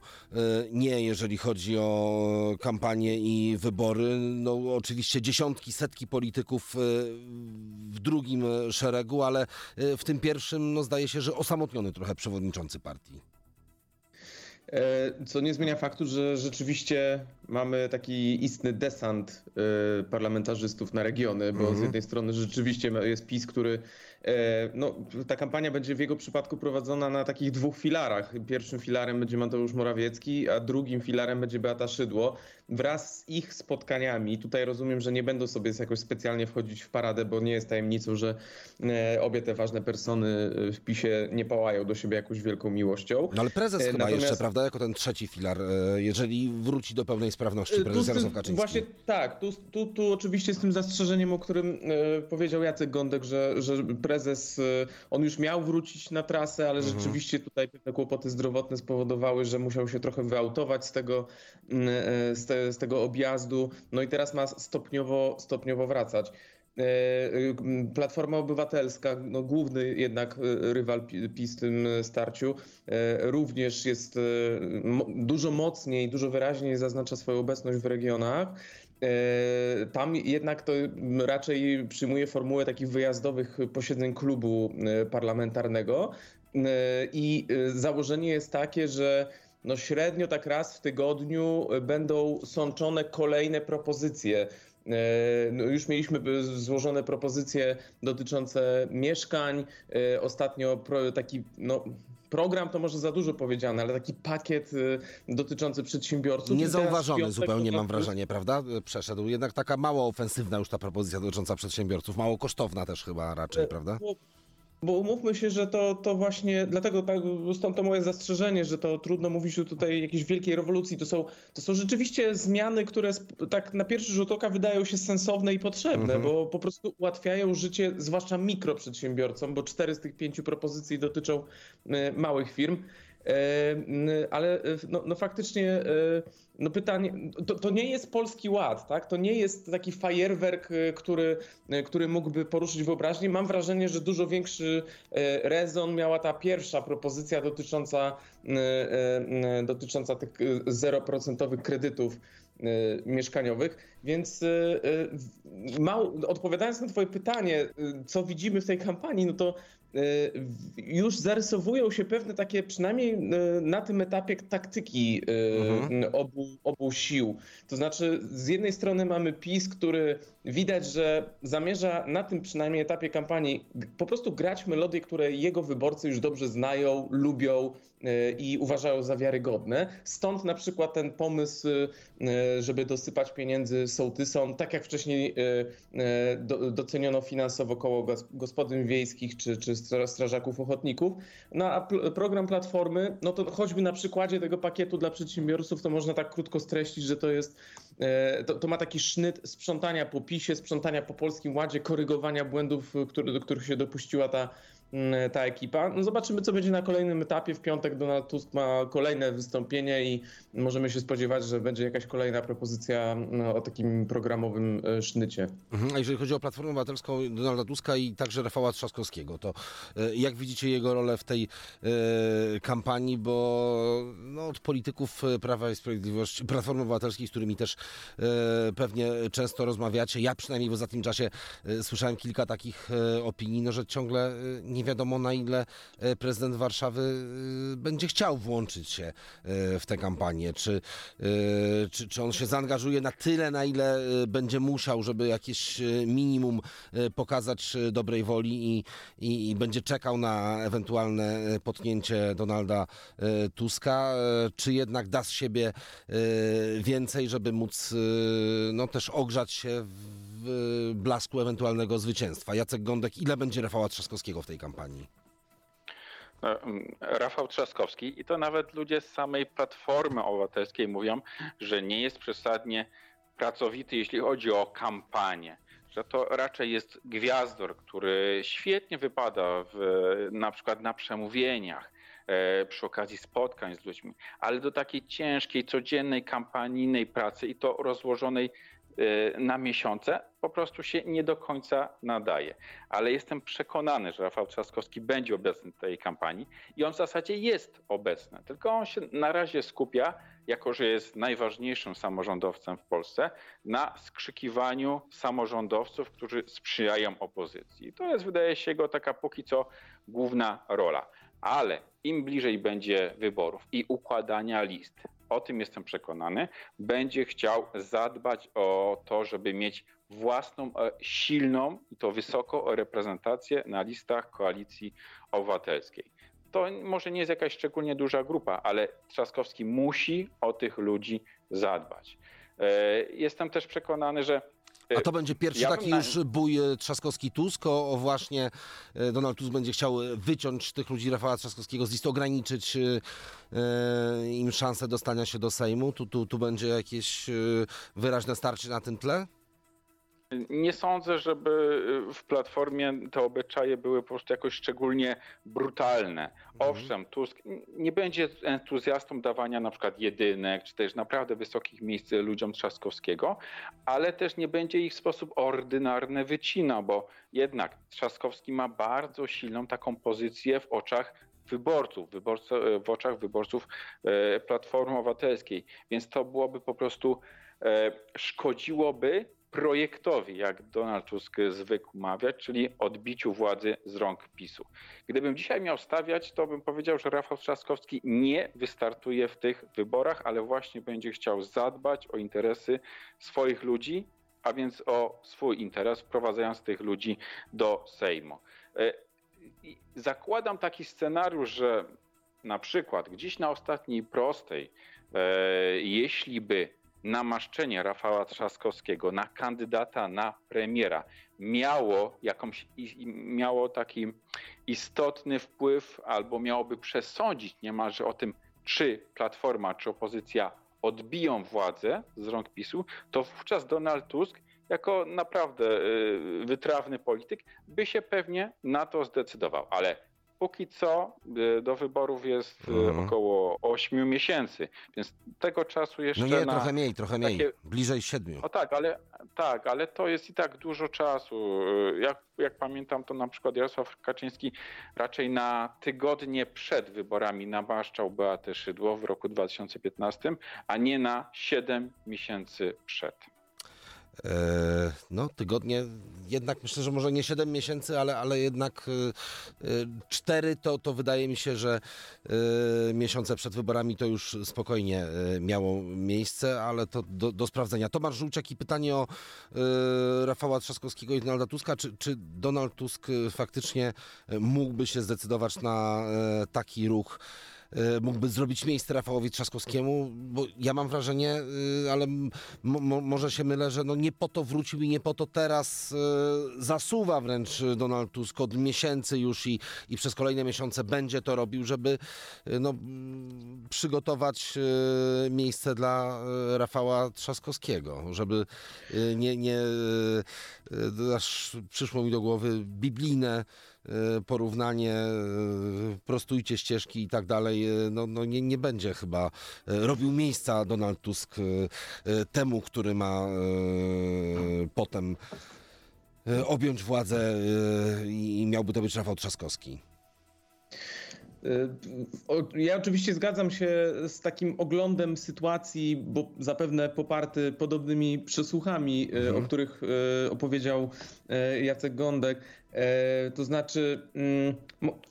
nie, jeżeli chodzi o kampanię i wybory. No oczywiście dziesiątki, setki polityków e, w drugim e, szeregu, ale e, w tym pierwszym no, zdaje się, że osamotniony trochę przewodniczący partii. Co nie zmienia faktu, że rzeczywiście mamy taki istny desant parlamentarzystów na regiony, bo Mhm. z jednej strony rzeczywiście jest PiS, który no, ta kampania będzie w jego przypadku prowadzona na takich dwóch filarach. Pierwszym filarem będzie Mateusz Morawiecki, a drugim filarem będzie Beata Szydło. Wraz z ich spotkaniami, tutaj rozumiem, że nie będą sobie jakoś specjalnie wchodzić w paradę, bo nie jest tajemnicą, że e, obie te ważne persony e, w PiSie nie pałają do siebie jakąś wielką miłością. No ale prezes E, chyba natomiast- jeszcze, prawda, jako ten trzeci filar, e, jeżeli wróci do pełnej sprawności prezes Jarosław Kaczyński. Właśnie tak, tu, tu, tu oczywiście z tym zastrzeżeniem, o którym e, powiedział Jacek Gądek, że, że pre, prezes, y, on już miał wrócić na trasę, ale Mhm. rzeczywiście tutaj pewne kłopoty zdrowotne spowodowały, że musiał się trochę wyautować z tego, mm, e, z, te, z tego objazdu. No i teraz ma stopniowo, stopniowo wracać. Y, Platforma Obywatelska, no główny jednak y, rywal Pi- PiS w tym starciu, również jest dużo mocniej, dużo wyraźniej zaznacza swoją obecność w regionach. E, Tam jednak to raczej przyjmuje formułę takich wyjazdowych posiedzeń klubu e, parlamentarnego E, i założenie jest takie, że no średnio tak raz w tygodniu będą sączone kolejne propozycje. No już mieliśmy złożone propozycje dotyczące mieszkań. Ostatnio taki no, program to może za dużo powiedziane, ale taki pakiet e, dotyczący przedsiębiorców. Niezauważony zupełnie mam wrażenie, prawda? Przeszedł. Jednak taka mało ofensywna już ta propozycja dotycząca przedsiębiorców, mało kosztowna też chyba raczej, prawda? Bo, umówmy się, że to, to właśnie, dlatego tak, stąd to moje zastrzeżenie, że to trudno mówić o tutaj jakiejś wielkiej rewolucji. To są, to są rzeczywiście zmiany, które tak na pierwszy rzut oka wydają się sensowne i potrzebne, Mhm. bo po prostu ułatwiają życie, zwłaszcza mikroprzedsiębiorcom, bo cztery z tych pięciu propozycji dotyczą e, małych firm. Ale e, no, no faktycznie e, no pytanie, to, to nie jest polski ład, tak? To nie jest taki fajerwerk, e, który, który mógłby poruszyć wyobraźnię. Mam wrażenie, że dużo większy rezon miała ta pierwsza propozycja dotycząca, dotycząca tych e, zeroprocentowych kredytów mieszkaniowych, więc e, w- mało, odpowiadając na twoje pytanie, co widzimy w tej kampanii, no to już zarysowują się pewne takie, przynajmniej na tym etapie taktyki Mhm. obu, obu sił. To znaczy, z jednej strony mamy PiS, który widać, że zamierza na tym przynajmniej etapie kampanii po prostu grać melodie, które jego wyborcy już dobrze znają, lubią i uważają za wiarygodne. Stąd na przykład ten pomysł, e, żeby dosypać pieniędzy sołtysom, tak jak wcześniej e, e, do- doceniono finansowo koło gos- gospodyń wiejskich czy, czy stra- strażaków ochotników. No a program Platformy, no to choćby na przykładzie tego pakietu dla przedsiębiorców, to można tak krótko streścić, że to jest, e, to, to ma taki sznyt sprzątania po PiSie, sprzątania po Polskim Ładzie, korygowania błędów, e, które, do których się dopuściła ta, ta ekipa. No zobaczymy, co będzie na kolejnym etapie. W piątek Donald Tusk ma kolejne wystąpienie i możemy się spodziewać, że będzie jakaś kolejna propozycja no, o takim programowym e, sznycie. Mhm. A jeżeli chodzi o Platformę Obywatelską Donalda Tuska i także Rafała Trzaskowskiego, to e, jak widzicie jego rolę w tej e, kampanii, bo no, od polityków Prawa i Sprawiedliwości, Platformy Obywatelskiej, z którymi też pewnie często rozmawiacie, ja przynajmniej w ostatnim czasie słyszałem kilka takich opinii, no, że ciągle nie wiadomo na ile e, prezydent Warszawy e, będzie chciał włączyć się e, w tę kampanię, czy, czy, czy on się zaangażuje na tyle, na ile będzie musiał, żeby jakieś minimum pokazać dobrej woli i, i, i będzie czekał na ewentualne potknięcie Donalda Tuska, czy jednak da z siebie więcej, żeby móc no, też ogrzać się w blasku ewentualnego zwycięstwa. Jacek Gądek, ile będzie Rafała Trzaskowskiego w tej kampanii? No, mm, Rafał Trzaskowski i to nawet ludzie z samej Platformy Obywatelskiej mówią, że nie jest przesadnie pracowity, jeśli chodzi o kampanię. Że to raczej jest gwiazdor, który świetnie wypada w, na przykład na przemówieniach, e, przy okazji spotkań z ludźmi, ale do takiej ciężkiej, codziennej, kampanijnej pracy i to rozłożonej na miesiące po prostu się nie do końca nadaje. Ale jestem przekonany, że Rafał Trzaskowski będzie obecny w tej kampanii i on w zasadzie jest obecny, tylko on się na razie skupia, jako że jest najważniejszym samorządowcem w Polsce, na skrzykiwaniu samorządowców, którzy sprzyjają opozycji. To jest, wydaje się, jego taka póki co główna rola. Ale im bliżej będzie wyborów i układania list, o tym jestem przekonany, będzie chciał zadbać o to, żeby mieć własną e, silną i to wysoko reprezentację na listach koalicji obywatelskiej. To może nie jest jakaś szczególnie duża grupa, ale Trzaskowski musi o tych ludzi zadbać. E, Jestem też przekonany, że A to będzie pierwszy ja taki już bój e, Trzaskowski-Tusk, o, właśnie e, Donald Tusk będzie chciał wyciąć tych ludzi Rafała Trzaskowskiego z listy, ograniczyć im szansę dostania się do Sejmu. Tu, tu, tu będzie jakieś wyraźne starcie na tym tle? Nie sądzę, żeby w Platformie te obyczaje były po prostu jakoś szczególnie brutalne. Owszem, Tusk nie będzie entuzjastą dawania na przykład jedynek, czy też naprawdę wysokich miejsc ludziom Trzaskowskiego, ale też nie będzie ich w sposób ordynarny wycinał, bo jednak Trzaskowski ma bardzo silną taką pozycję w oczach wyborców, wyborców w oczach wyborców e, Platformy Obywatelskiej. Więc to byłoby po prostu e, szkodziłoby projektowi, jak Donald Tusk zwykł mawiać, czyli odbiciu władzy z rąk PiSu. Gdybym dzisiaj miał stawiać, to bym powiedział, że Rafał Trzaskowski nie wystartuje w tych wyborach, ale właśnie będzie chciał zadbać o interesy swoich ludzi, a więc o swój interes, wprowadzając tych ludzi do Sejmu. E, zakładam taki scenariusz, że na przykład gdzieś na ostatniej prostej, e, jeśli by namaszczenie Rafała Trzaskowskiego na kandydata na premiera miało jakąś, miało taki istotny wpływ albo miałoby przesądzić niemalże o tym, czy Platforma, czy opozycja odbiją władzę z rąk PiSu, to wówczas Donald Tusk jako naprawdę y, wytrawny polityk by się pewnie na to zdecydował. Ale póki co y, do wyborów jest y, mhm. około 8 miesięcy, więc tego czasu jeszcze. No nie, na trochę mniej, trochę mniej. Takie... Bliżej 7. O tak, ale tak, ale to jest i tak dużo czasu. Jak, jak pamiętam, to na przykład Jarosław Kaczyński raczej na tygodnie przed wyborami namaszczał Beatę Szydło w roku 2015, a nie na 7 miesięcy przed. E, no, tygodnie, jednak myślę, że może nie 7 miesięcy, ale, ale jednak 4 e, e, to, to wydaje mi się, że miesiące przed wyborami to już spokojnie miało miejsce, ale to do, do sprawdzenia. Tomasz Żółczek i pytanie o Rafała Trzaskowskiego i Donalda Tuska. Czy, czy Donald Tusk faktycznie mógłby się zdecydować na taki ruch? E, mógłby zrobić miejsce Rafałowi Trzaskowskiemu, bo ja mam wrażenie, e, ale może się mylę, że no nie po to wrócił i nie po to teraz e, zasuwa wręcz Donald Tusk. Od miesięcy już i, i przez kolejne miesiące będzie to robił, żeby no, przygotować miejsce dla Rafała Trzaskowskiego, żeby nie, nie aż przyszło mi do głowy biblijne porównanie, e, prostujcie ścieżki i tak dalej, e, no, no nie, nie będzie chyba robił miejsca Donald Tusk temu, który ma potem objąć władzę i miałby to być Rafał Trzaskowski. Ja oczywiście zgadzam się z takim oglądem sytuacji, bo zapewne poparty podobnymi przesłuchami, mhm. o których opowiedział Jacek Gądek. To znaczy, mm,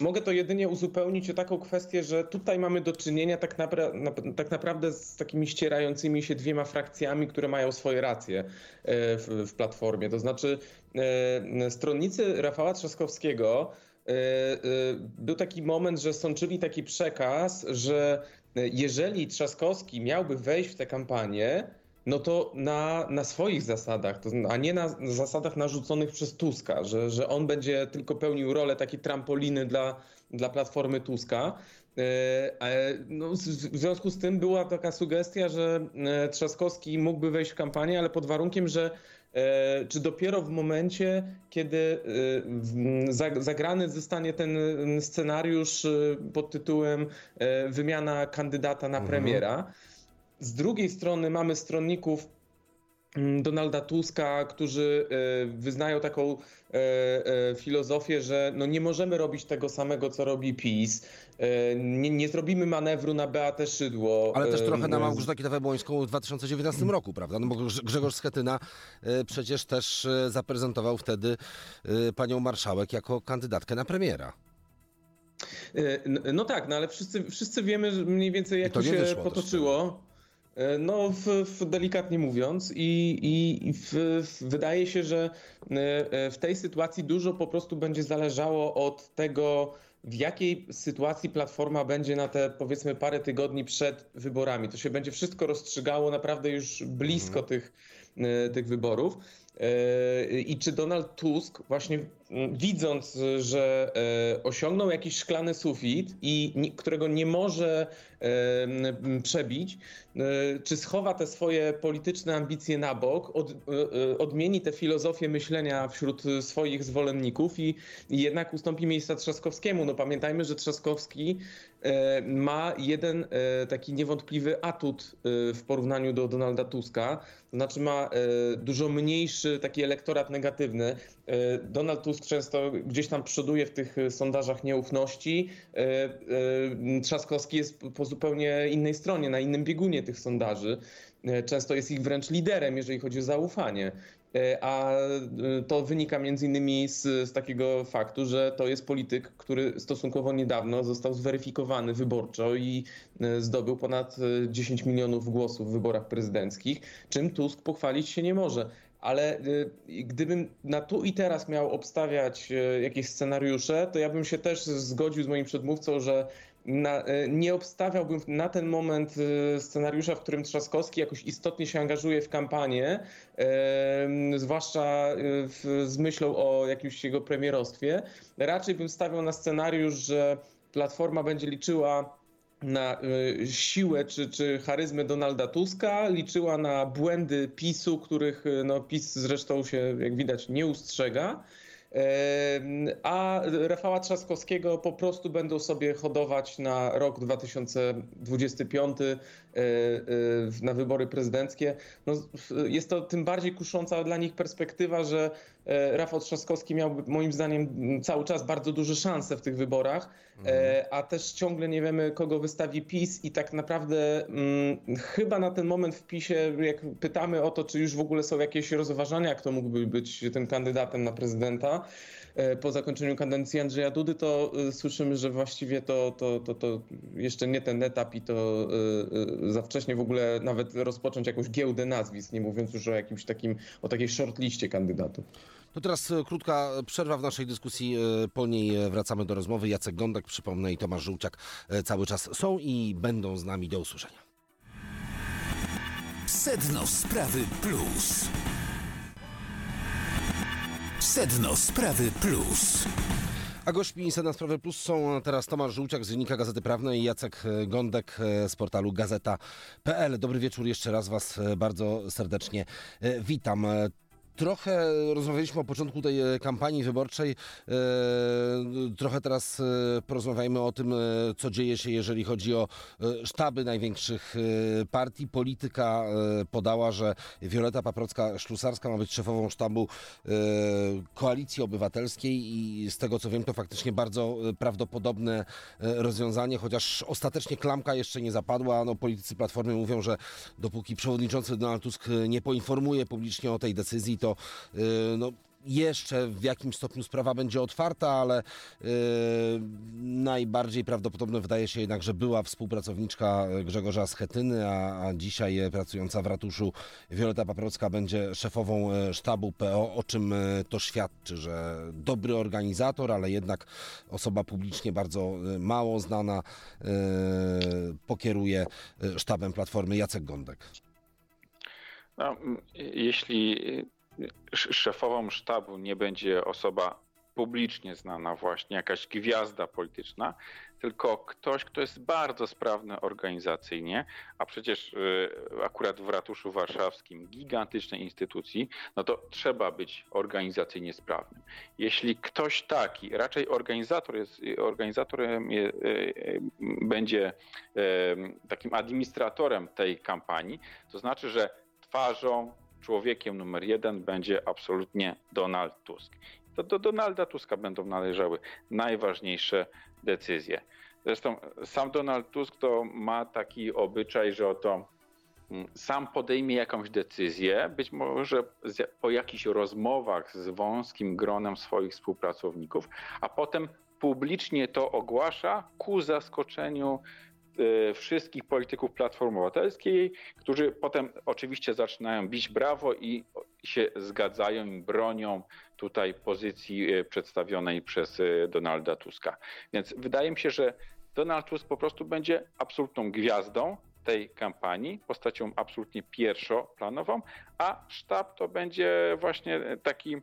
mogę to jedynie uzupełnić o taką kwestię, że tutaj mamy do czynienia tak, napra tak naprawdę z takimi ścierającymi się dwiema frakcjami, które mają swoje racje w, w platformie. To znaczy, stronnicy Rafała Trzaskowskiego był taki moment, że sączyli taki przekaz, że jeżeli Trzaskowski miałby wejść w tę kampanię, no to na, na swoich zasadach, a nie na zasadach narzuconych przez Tuska, że, że on będzie tylko pełnił rolę takiej trampoliny dla, dla platformy Tuska. E, no, w związku z tym była taka sugestia, że e, Trzaskowski mógłby wejść w kampanię, ale pod warunkiem, że e, czy dopiero w momencie, kiedy zagrany zostanie ten scenariusz pod tytułem wymiana kandydata na mhm. premiera. Z drugiej strony mamy stronników mm, Donalda Tuska, którzy e, wyznają taką e, e, filozofię, że no nie możemy robić tego samego, co robi PiS. Nie, nie zrobimy manewru na Beatę Szydło. Ale też trochę na Małgorzatę Kidawa-Błońską w 2019 roku, prawda? No bo Grzegorz Schetyna przecież też zaprezentował wtedy panią marszałek jako kandydatkę na premiera. No tak, no ale wszyscy, wszyscy wiemy mniej więcej jak to, to się potoczyło. E, no, w, w delikatnie mówiąc, i, i w, wydaje się, że e, e, w tej sytuacji dużo po prostu będzie zależało od tego, w jakiej sytuacji Platforma będzie na te powiedzmy parę tygodni przed wyborami. To się będzie wszystko rozstrzygało naprawdę już blisko mhm. tych, tych wyborów. I czy Donald Tusk, właśnie widząc, że e, osiągnął jakiś szklany sufit i którego nie może e, przebić, e, czy schowa te swoje polityczne ambicje na bok, od, odmieni tę filozofię myślenia wśród swoich zwolenników i, i jednak ustąpi miejsca Trzaskowskiemu? No pamiętajmy, że Trzaskowski ma jeden taki niewątpliwy atut w porównaniu do Donalda Tuska, to znaczy ma dużo mniejszy taki elektorat negatywny. E, Donald Tusk często gdzieś tam przoduje w tych e, sondażach nieufności. E, Trzaskowski jest po zupełnie innej stronie, na innym biegunie tych sondaży. Często jest ich wręcz liderem, jeżeli chodzi o zaufanie. A to wynika między innymi z, z takiego faktu, że to jest polityk, który stosunkowo niedawno został zweryfikowany wyborczo i zdobył ponad e, 10 milionów głosów w wyborach prezydenckich, czym Tusk pochwalić się nie może. Ale y, gdybym na tu i teraz miał obstawiać y, jakieś scenariusze, to ja bym się też zgodził z moim przedmówcą, że na, y, nie obstawiałbym na ten moment scenariusza, w którym Trzaskowski jakoś istotnie się angażuje w kampanię, em, zwłaszcza w, z myślą o jakimś jego premierostwie. Raczej bym stawiał na scenariusz, że Platforma będzie liczyła na y, siłę czy, czy charyzmę Donalda Tuska, liczyła na błędy PiSu, których y, no, PiS zresztą się, jak widać, nie ustrzega. A Rafała Trzaskowskiego po prostu będą sobie hodować na rok 2025 e, e, na wybory prezydenckie. No, jest to tym bardziej kusząca dla nich perspektywa, że Rafał Trzaskowski miałby moim zdaniem cały czas bardzo duże szanse w tych wyborach, e, a też ciągle nie wiemy, kogo wystawi PiS i tak naprawdę mm, chyba na ten moment w PiSie, jak pytamy o to, czy już w ogóle są jakieś rozważania, kto mógłby być tym kandydatem na prezydenta, e, po zakończeniu kadencji Andrzeja Dudy, to e, słyszymy, że właściwie to, to, to, to jeszcze nie ten etap i to e, e, za wcześnie w ogóle nawet rozpocząć jakąś giełdę nazwisk, nie mówiąc już o jakimś takim, o takiej shortliście kandydatów. To teraz e, krótka przerwa w naszej dyskusji. e, Po niej e, wracamy do rozmowy. Jacek Gądek, przypomnę, i Tomasz Żółciak e, cały czas są i będą z nami. Do usłyszenia. Sedno Sprawy Plus. Sedno Sprawy Plus. A gośćmi Sedna Sprawy Plus są teraz Tomasz Żółciak z Dziennika Gazety Prawnej i Jacek e, Gądek e, z portalu gazeta.pl. Dobry wieczór, jeszcze raz Was e, bardzo serdecznie witam. Trochę rozmawialiśmy o początku tej e, kampanii wyborczej. E, Trochę teraz e, porozmawiajmy o tym, co dzieje się, jeżeli chodzi o sztaby największych partii. Polityka podała, że Wioleta Paprocka-Szlusarska ma być szefową sztabu Koalicji Obywatelskiej i z tego co wiem, to faktycznie bardzo prawdopodobne rozwiązanie, chociaż ostatecznie klamka jeszcze nie zapadła. No, politycy Platformy mówią, że dopóki przewodniczący Donald Tusk nie poinformuje publicznie o tej decyzji, to e, no, jeszcze w jakimś stopniu sprawa będzie otwarta, ale e, najbardziej prawdopodobne wydaje się jednak, że była współpracowniczka Grzegorza Schetyny, a, a dzisiaj pracująca w ratuszu Wioleta Paprocka będzie szefową e, sztabu PO, o czym e, to świadczy, że dobry organizator, ale jednak osoba publicznie bardzo mało znana e, pokieruje sztabem Platformy Jacek Gądek. No, jeśli y, szefową sztabu nie będzie osoba publicznie znana, właśnie jakaś gwiazda polityczna, tylko ktoś, kto jest bardzo sprawny organizacyjnie, a przecież y, akurat w ratuszu warszawskim, gigantycznej instytucji, no to trzeba być organizacyjnie sprawnym. Jeśli ktoś taki, raczej organizator jest, organizatorem je, y, y, będzie y, takim administratorem tej kampanii, to znaczy, że twarzą, człowiekiem numer jeden będzie absolutnie Donald Tusk. To do Donalda Tuska będą należały najważniejsze decyzje. Zresztą sam Donald Tusk to ma taki obyczaj, że oto mm, sam podejmie jakąś decyzję, być może po jakichś rozmowach z wąskim gronem swoich współpracowników, a potem publicznie to ogłasza ku zaskoczeniu wszystkich polityków Platformy Obywatelskiej, którzy potem oczywiście zaczynają bić brawo i się zgadzają i bronią tutaj pozycji e, przedstawionej przez e, Donalda Tuska. Więc wydaje mi się, że Donald Tusk po prostu będzie absolutną gwiazdą tej kampanii, postacią absolutnie pierwszoplanową, a sztab to będzie właśnie taki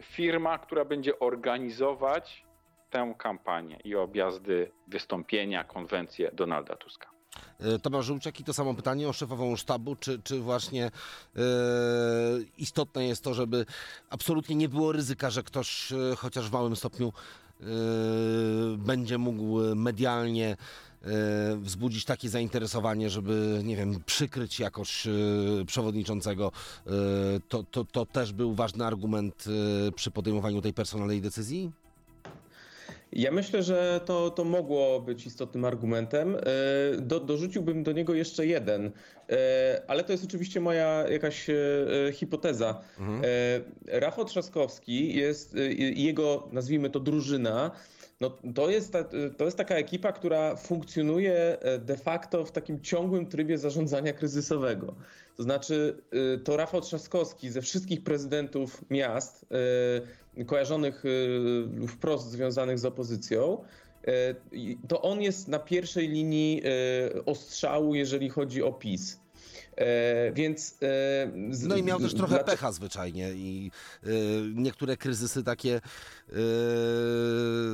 firma, która będzie organizować tę kampanię i objazdy, wystąpienia, konwencje Donalda Tuska. E, Tomasz Żółciak i to samo pytanie o szefową sztabu, czy, czy właśnie e, istotne jest to, żeby absolutnie nie było ryzyka, że ktoś e, chociaż w małym stopniu będzie mógł medialnie wzbudzić takie zainteresowanie, żeby, nie wiem, przykryć jakoś przewodniczącego. To, to, to też był ważny argument przy podejmowaniu tej personalnej decyzji? Ja myślę, że to, to mogło być istotnym argumentem. E, Do, dorzuciłbym do niego jeszcze jeden, E, ale to jest oczywiście moja jakaś e, hipoteza. E, Rafał Trzaskowski jest jego, nazwijmy to, drużyna. No, to, jest ta, to jest taka ekipa, która funkcjonuje de facto w takim ciągłym trybie zarządzania kryzysowego. To znaczy, to Rafał Trzaskowski ze wszystkich prezydentów miast kojarzonych e, wprost związanych z opozycją, e, i to on jest na pierwszej linii e, ostrzału, jeżeli chodzi o PiS. E, Więc. e, z- No i miał też trochę dlaczego- pecha zwyczajnie i y, niektóre kryzysy takie, y,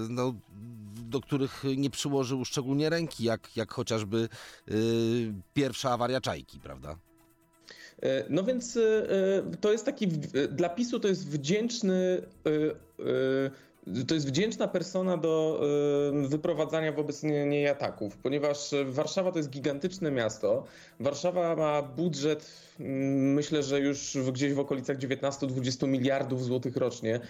no, do których nie przyłożył szczególnie ręki, jak, jak chociażby y, pierwsza awaria czajki, prawda? E, No więc e, e, to jest taki, dla PiSu to jest wdzięczny, to jest wdzięczna persona do wyprowadzania wobec nie- niej ataków, ponieważ Warszawa to jest gigantyczne miasto. Warszawa ma budżet, mm, myślę, że już gdzieś w okolicach 19-20 miliardów złotych rocznie.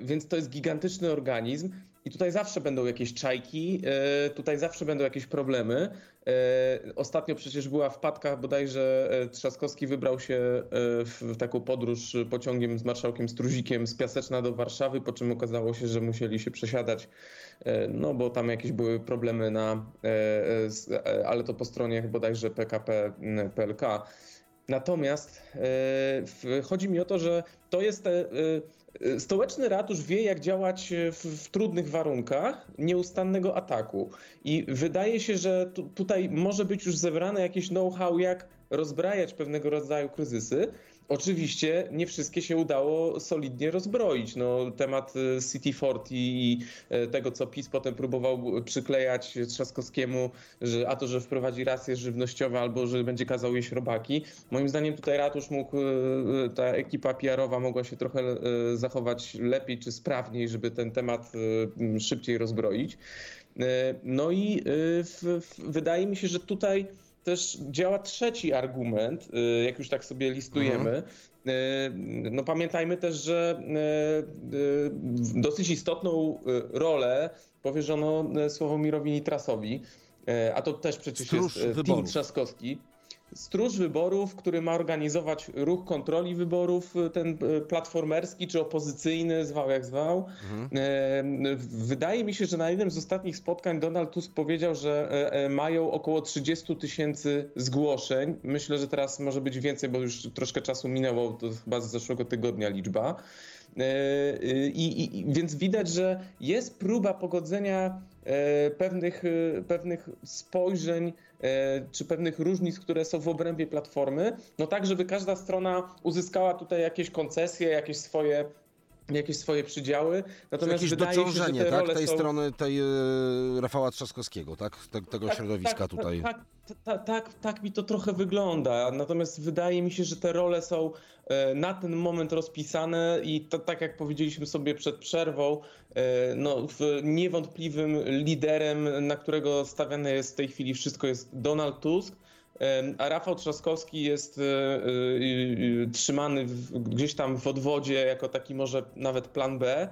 Więc to jest gigantyczny organizm i tutaj zawsze będą jakieś czajki, e, tutaj zawsze będą jakieś problemy. E, Ostatnio przecież była wpadka, bodajże e, Trzaskowski wybrał się w taką podróż pociągiem z marszałkiem Struzikiem z Piaseczna do Warszawy, po czym okazało się, że musieli się przesiadać, no bo tam jakieś były problemy na, ale to po stronie bodajże PKP PLK. Natomiast chodzi mi o to, że to jest stołeczny ratusz wie, jak działać e, w, w trudnych warunkach nieustannego ataku. I wydaje się, że tu, tutaj może być już zebrane jakieś know-how, jak rozbrajać pewnego rodzaju kryzysy. Oczywiście nie wszystkie się udało solidnie rozbroić. No, temat e, City Fort i e, tego, co PiS potem próbował przyklejać Trzaskowskiemu, że a to, że wprowadzi racje żywnościowe albo że będzie kazał jeść robaki. Moim zdaniem tutaj ratusz mógł, e, ta ekipa PR-owa mogła się trochę e, zachować lepiej czy sprawniej, żeby ten temat szybciej rozbroić. E, No i w, w, wydaje mi się, że tutaj też działa trzeci argument, y, jak już tak sobie listujemy. Y, No pamiętajmy też, że y, dosyć istotną rolę powierzono Sławomirowi Nitrasowi, a to też przecież Stróż jest y, Tim wyborów. Trzaskowski. Stróż wyborów, który ma organizować ruch kontroli wyborów, y, ten y, platformerski czy opozycyjny, zwał jak zwał. E, Wydaje mi się, że na jednym z ostatnich spotkań Donald Tusk powiedział, że e, e, mają około 30 tysięcy zgłoszeń. Myślę, że teraz może być więcej, bo już troszkę czasu minęło, to chyba z zeszłego tygodnia liczba. I, i, więc widać, że jest próba pogodzenia pewnych, pewnych spojrzeń czy pewnych różnic, które są w obrębie platformy, no tak, żeby każda strona uzyskała tutaj jakieś koncesje, jakieś swoje jakieś swoje przydziały. Natomiast Jakieś wydaje się, że dociążenie te tak, tej są... strony tej e, Rafała Trzaskowskiego, tak? Te, tego środowiska tak, tutaj. Tak, tak, tak, tak, tak mi to trochę wygląda. Natomiast wydaje mi się, że te role są e, na ten moment rozpisane i to, tak jak powiedzieliśmy sobie przed przerwą, e, no, niewątpliwym liderem, na którego stawiane jest w tej chwili wszystko jest Donald Tusk. A Rafał Trzaskowski jest e, e, e, trzymany gdzieś tam w odwodzie jako taki może nawet plan B.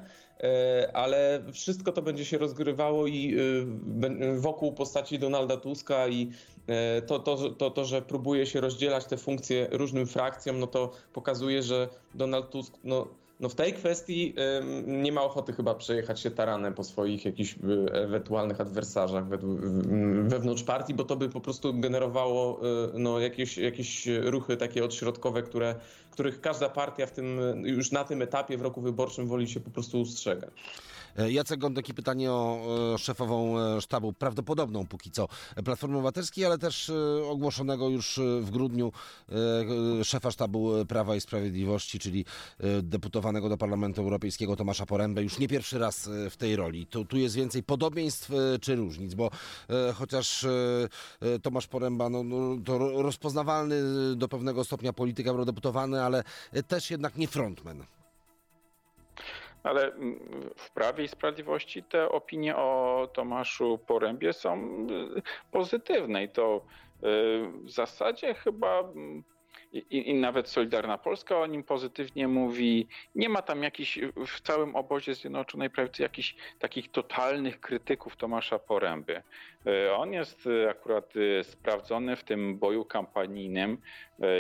Ale wszystko to będzie się rozgrywało i wokół postaci Donalda Tuska i to, to, to, to, że próbuje się rozdzielać te funkcje różnym frakcjom, no to pokazuje, że Donald Tusk no, no w tej kwestii nie ma ochoty chyba przejechać się taranem po swoich jakichś e, ewentualnych adwersarzach wewnątrz partii, bo to by po prostu generowało e, no, jakieś, jakieś ruchy takie odśrodkowe, które, których każda partia w tym, już na tym etapie w roku wyborczym woli się po prostu ustrzegać. E, Jacek Gądek pytanie o e, szefową e, sztabu, prawdopodobną póki co Platformy Obywatelskiej, ale też ogłoszonego już w grudniu szefa sztabu Prawa i Sprawiedliwości, czyli deputowanego do Parlamentu Europejskiego Tomasza Porębę, już nie pierwszy raz w tej roli. Tu, tu jest więcej podobieństw czy różnic, bo chociaż Tomasz Poręba no, no, to ro- rozpoznawalny do pewnego stopnia polityk eurodeputowany, ale też jednak nie frontman. Ale mm, w Prawie i Sprawiedliwości te opinie o Tomaszu Porębie są y, pozytywne i to y, w zasadzie chyba mm, i, i nawet Solidarna Polska o nim pozytywnie mówi. Nie ma tam jakichś w całym obozie Zjednoczonej Prawicy jakichś takich totalnych krytyków Tomasza Poręby. Y, On jest y, akurat y, sprawdzony w tym boju kampanijnym.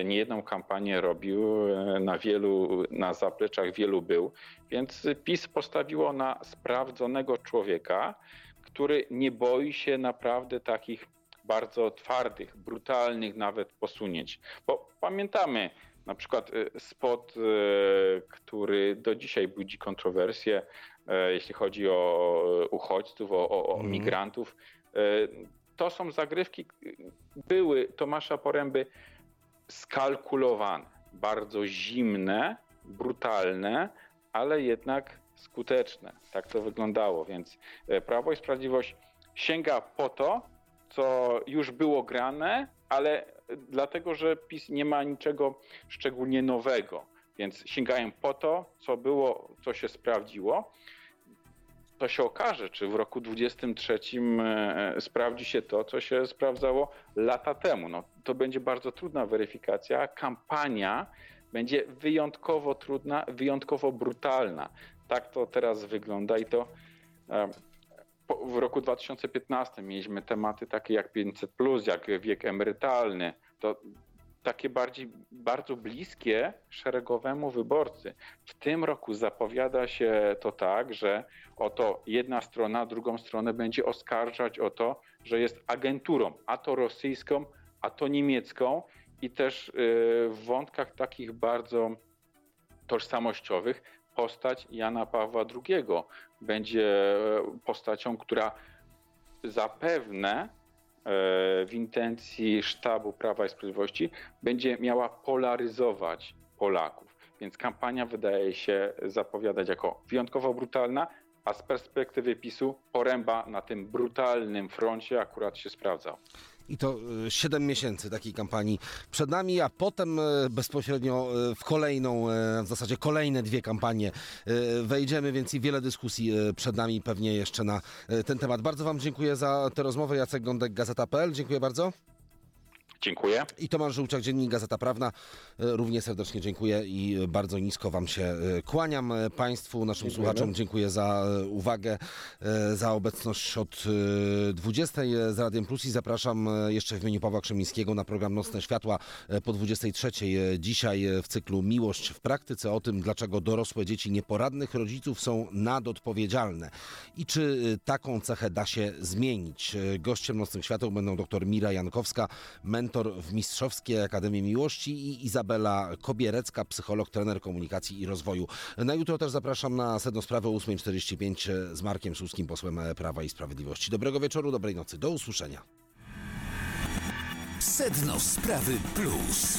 Niejedną kampanię robił, na wielu, na zapleczach wielu był. Więc PiS postawiło na sprawdzonego człowieka, który nie boi się naprawdę takich bardzo twardych, brutalnych nawet posunięć. Bo pamiętamy na przykład y, spot, y, który do dzisiaj budzi kontrowersje, y, jeśli chodzi o uchodźców, o, o, o Mhm. migrantów. To są zagrywki, były Tomasza Poręby skalkulowane, bardzo zimne, brutalne, ale jednak skuteczne. Tak to wyglądało, więc Prawo i Sprawiedliwość sięga po to, co już było grane, ale dlatego, że PiS nie ma niczego szczególnie nowego, więc sięgają po to, co było, co się sprawdziło. To się okaże, czy w roku 23 e, sprawdzi się to, co się sprawdzało lata temu. No, to będzie bardzo trudna weryfikacja. Kampania będzie wyjątkowo trudna, wyjątkowo brutalna. Tak to teraz wygląda i to e, w roku 2015 mieliśmy tematy takie jak 500, jak wiek emerytalny. To takie bardziej, bardzo bliskie szeregowemu wyborcy. W tym roku zapowiada się to tak, że oto jedna strona drugą stronę będzie oskarżać o to, że jest agenturą, a to rosyjską, a to niemiecką i też y, w wątkach takich bardzo tożsamościowych postać Jana Pawła II będzie e, postacią, która zapewne e, w intencji sztabu Prawa i Sprawiedliwości będzie miała polaryzować Polaków. Więc kampania wydaje się zapowiadać jako wyjątkowo brutalna, a z perspektywy PiSu poręba na tym brutalnym froncie akurat się sprawdzał. I to 7 miesięcy takiej kampanii przed nami, a potem e, bezpośrednio e, w kolejną, e, w zasadzie kolejne dwie kampanie e, wejdziemy, więc i wiele dyskusji e, przed nami pewnie jeszcze na e, ten temat. Bardzo Wam dziękuję za tę rozmowę. Jacek Gądek, Gazeta.pl. Dziękuję bardzo. Dziękuję. I Tomasz Żółciak, Dziennik Gazeta Prawna. E, Równie serdecznie dziękuję i e, bardzo nisko Wam się e, kłaniam. Państwu, naszym Dziękujemy. słuchaczom dziękuję za uwagę, za obecność od e, 20 z Radiem Plus i zapraszam jeszcze w imieniu Pawła Krzemińskiego na program Nocne Światła po 23. e, Dzisiaj w cyklu Miłość w praktyce o tym, dlaczego dorosłe dzieci nieporadnych rodziców są nadodpowiedzialne i czy taką cechę da się zmienić. Gościem Nocnych Świateł będą dr Mira Jankowska, mentor w Mistrzowskiej Akademii Miłości i Izabela Kobierecka, psycholog, trener komunikacji i rozwoju. Na jutro też zapraszam na sedno sprawy o 8.45 z Markiem Suskim, posłem Prawa i Sprawiedliwości. Dobrego wieczoru, dobrej nocy, do usłyszenia. Sedno Sprawy Plus.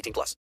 18 plus.